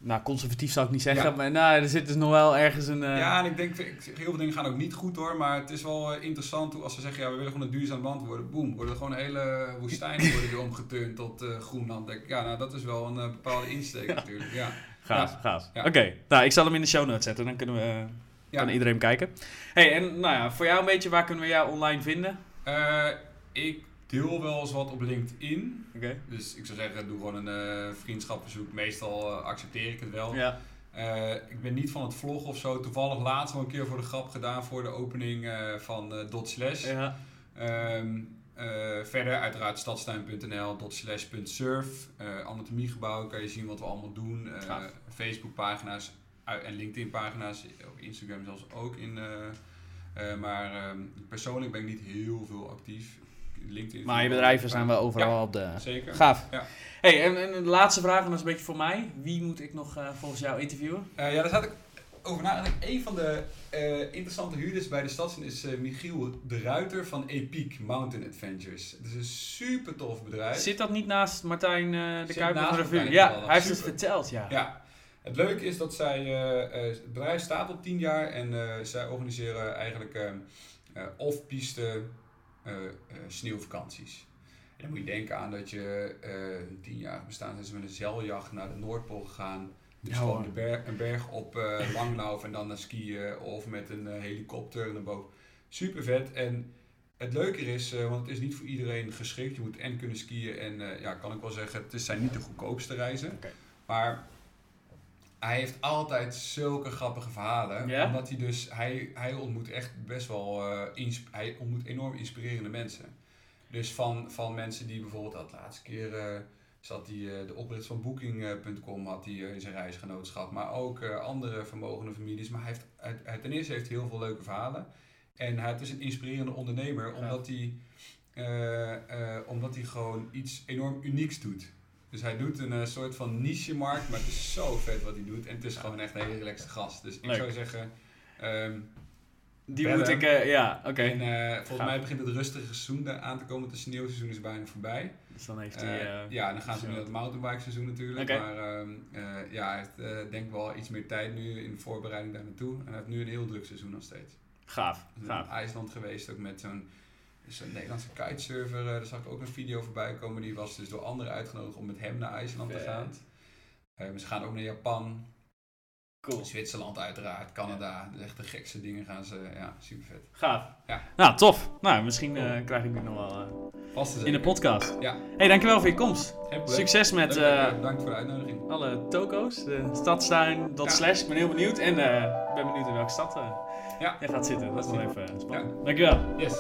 Nou, conservatief zou ik niet zeggen, Ja. maar nou, er zit dus nog wel ergens een... eh, Ja, en ik denk, heel veel dingen gaan ook niet goed hoor, maar het is wel eh, interessant hoe als ze zeggen, ja, we willen gewoon een duurzaam land worden, boem, worden er gewoon hele woestijnen worden omgeturnd tot eh Groenland. Ja, nou, dat is wel een bepaalde insteek [laughs] natuurlijk, ja. Gaaf, Ja. gaaf. Oké, nou, ik zal hem in de show notes zetten, dan kunnen we, Ja. kan iedereen kijken. hey, en nou ja, voor jou een beetje, waar kunnen we jou online vinden? Ik deel wel eens wat op LinkedIn, Oké. dus ik zou zeggen, doe gewoon een eh vriendschapverzoek, meestal eh, accepteer ik het wel. Ja. Eh, ik ben niet van het vloggen of zo, toevallig laatst wel een keer voor de grap gedaan voor de opening van Dot Slash. Ja. Ehm, eh, verder uiteraard stadstuin.nl, slash surf. Anatomiegebouw kan je zien wat we allemaal doen. Facebookpagina's en LinkedIn pagina's. Op Instagram zelfs ook. In, maar ehm, persoonlijk ben ik niet heel veel actief. LinkedIn Maar je bedrijven zijn wel overal op de... Zeker. Gaaf. Ja. Hey, en, en de laatste vraag, en dat is een beetje voor mij. Wie moet ik nog eh, volgens jou interviewen? Eh, ja, daar zat ik over na. En een van de eh, interessante huurders bij de stadsin is eh, Michiel de Ruiter van Epic Mountain Adventures. Het is een super tof bedrijf. Zit dat niet naast Martijn eh, de Kuiper naast van Revue? Ja, hij heeft het verteld, ja. Ja, het leuke is dat zij, eh, eh, het bedrijf staat op 10 jaar en eh, zij organiseren eigenlijk eh, eh, off-piste sneeuwvakanties. En dan moet je denken aan dat je eh hun 10 jaar bestaan zijn ze met een zeiljacht naar de Noordpool gegaan. Dus Ja, gewoon hoor. de berg, een berg op eh Langlauf en dan naar skiën of met een eh, helikopter naar boven. Super vet en het leuke is, eh, want het is niet voor iedereen geschikt. Je moet en kunnen skiën en eh, ja, kan ik wel zeggen, het zijn niet de goedkoopste reizen. Maar hij heeft altijd zulke grappige verhalen. Ja? Omdat hij dus, hij, hij ontmoet echt best wel, eh, insp- hij ontmoet enorm inspirerende mensen. Dus van, van mensen die bijvoorbeeld, dat laatste keer eh, zat hij, eh, de oprichter van Booking.com had hij in zijn reisgenootschap. Maar ook andere vermogende families. Maar hij heeft, hij, hij- ten eerste heeft hij heel veel leuke verhalen. En hij is een inspirerende ondernemer, omdat hij, omdat hij gewoon iets enorm unieks doet. Dus hij doet een eh, soort van niche-markt, maar het is zo vet wat hij doet. En het is gewoon echt een hele relaxte gast. Dus ik Leuk. zou zeggen, ehm, Die Bellen. moet ik, eh, ja, oké. en, eh, volgens mij begint het rustige seizoen aan te komen. Het sneeuwseizoen is bijna voorbij. Dus dan heeft hij... ja, dan gaan ze nu het mountainbike seizoen natuurlijk. Oké. Maar ehm, eh, ja, hij heeft denk ik wel iets meer tijd nu in de voorbereiding daar naartoe. En hij heeft nu een heel druk seizoen nog steeds. Gaaf, gaaf. IJsland geweest, ook met zo'n zo'n Nederlandse kitesurfer. eh, daar zag ik ook een video voorbij komen. Die was dus door anderen uitgenodigd om met hem naar IJsland te gaan. Eh, ze gaan ook naar Japan, Cool. Zwitserland uiteraard, Canada. Dus echt de gekste dingen gaan ze, ja, super vet. Gaaf. Ja. Nou, tof. Nou, misschien eh, krijg ik die nog wel in de podcast. Ja, hey, dankjewel voor je komst. Succes met leuk, Bedankt voor de uitnodiging. alle toko's. De stadstuin, Ja. slash. Ik ben heel benieuwd. En ik ben benieuwd in welke stad Ja. jij gaat zitten. Dat is wel even spannend. Ja. Dankjewel. Yes.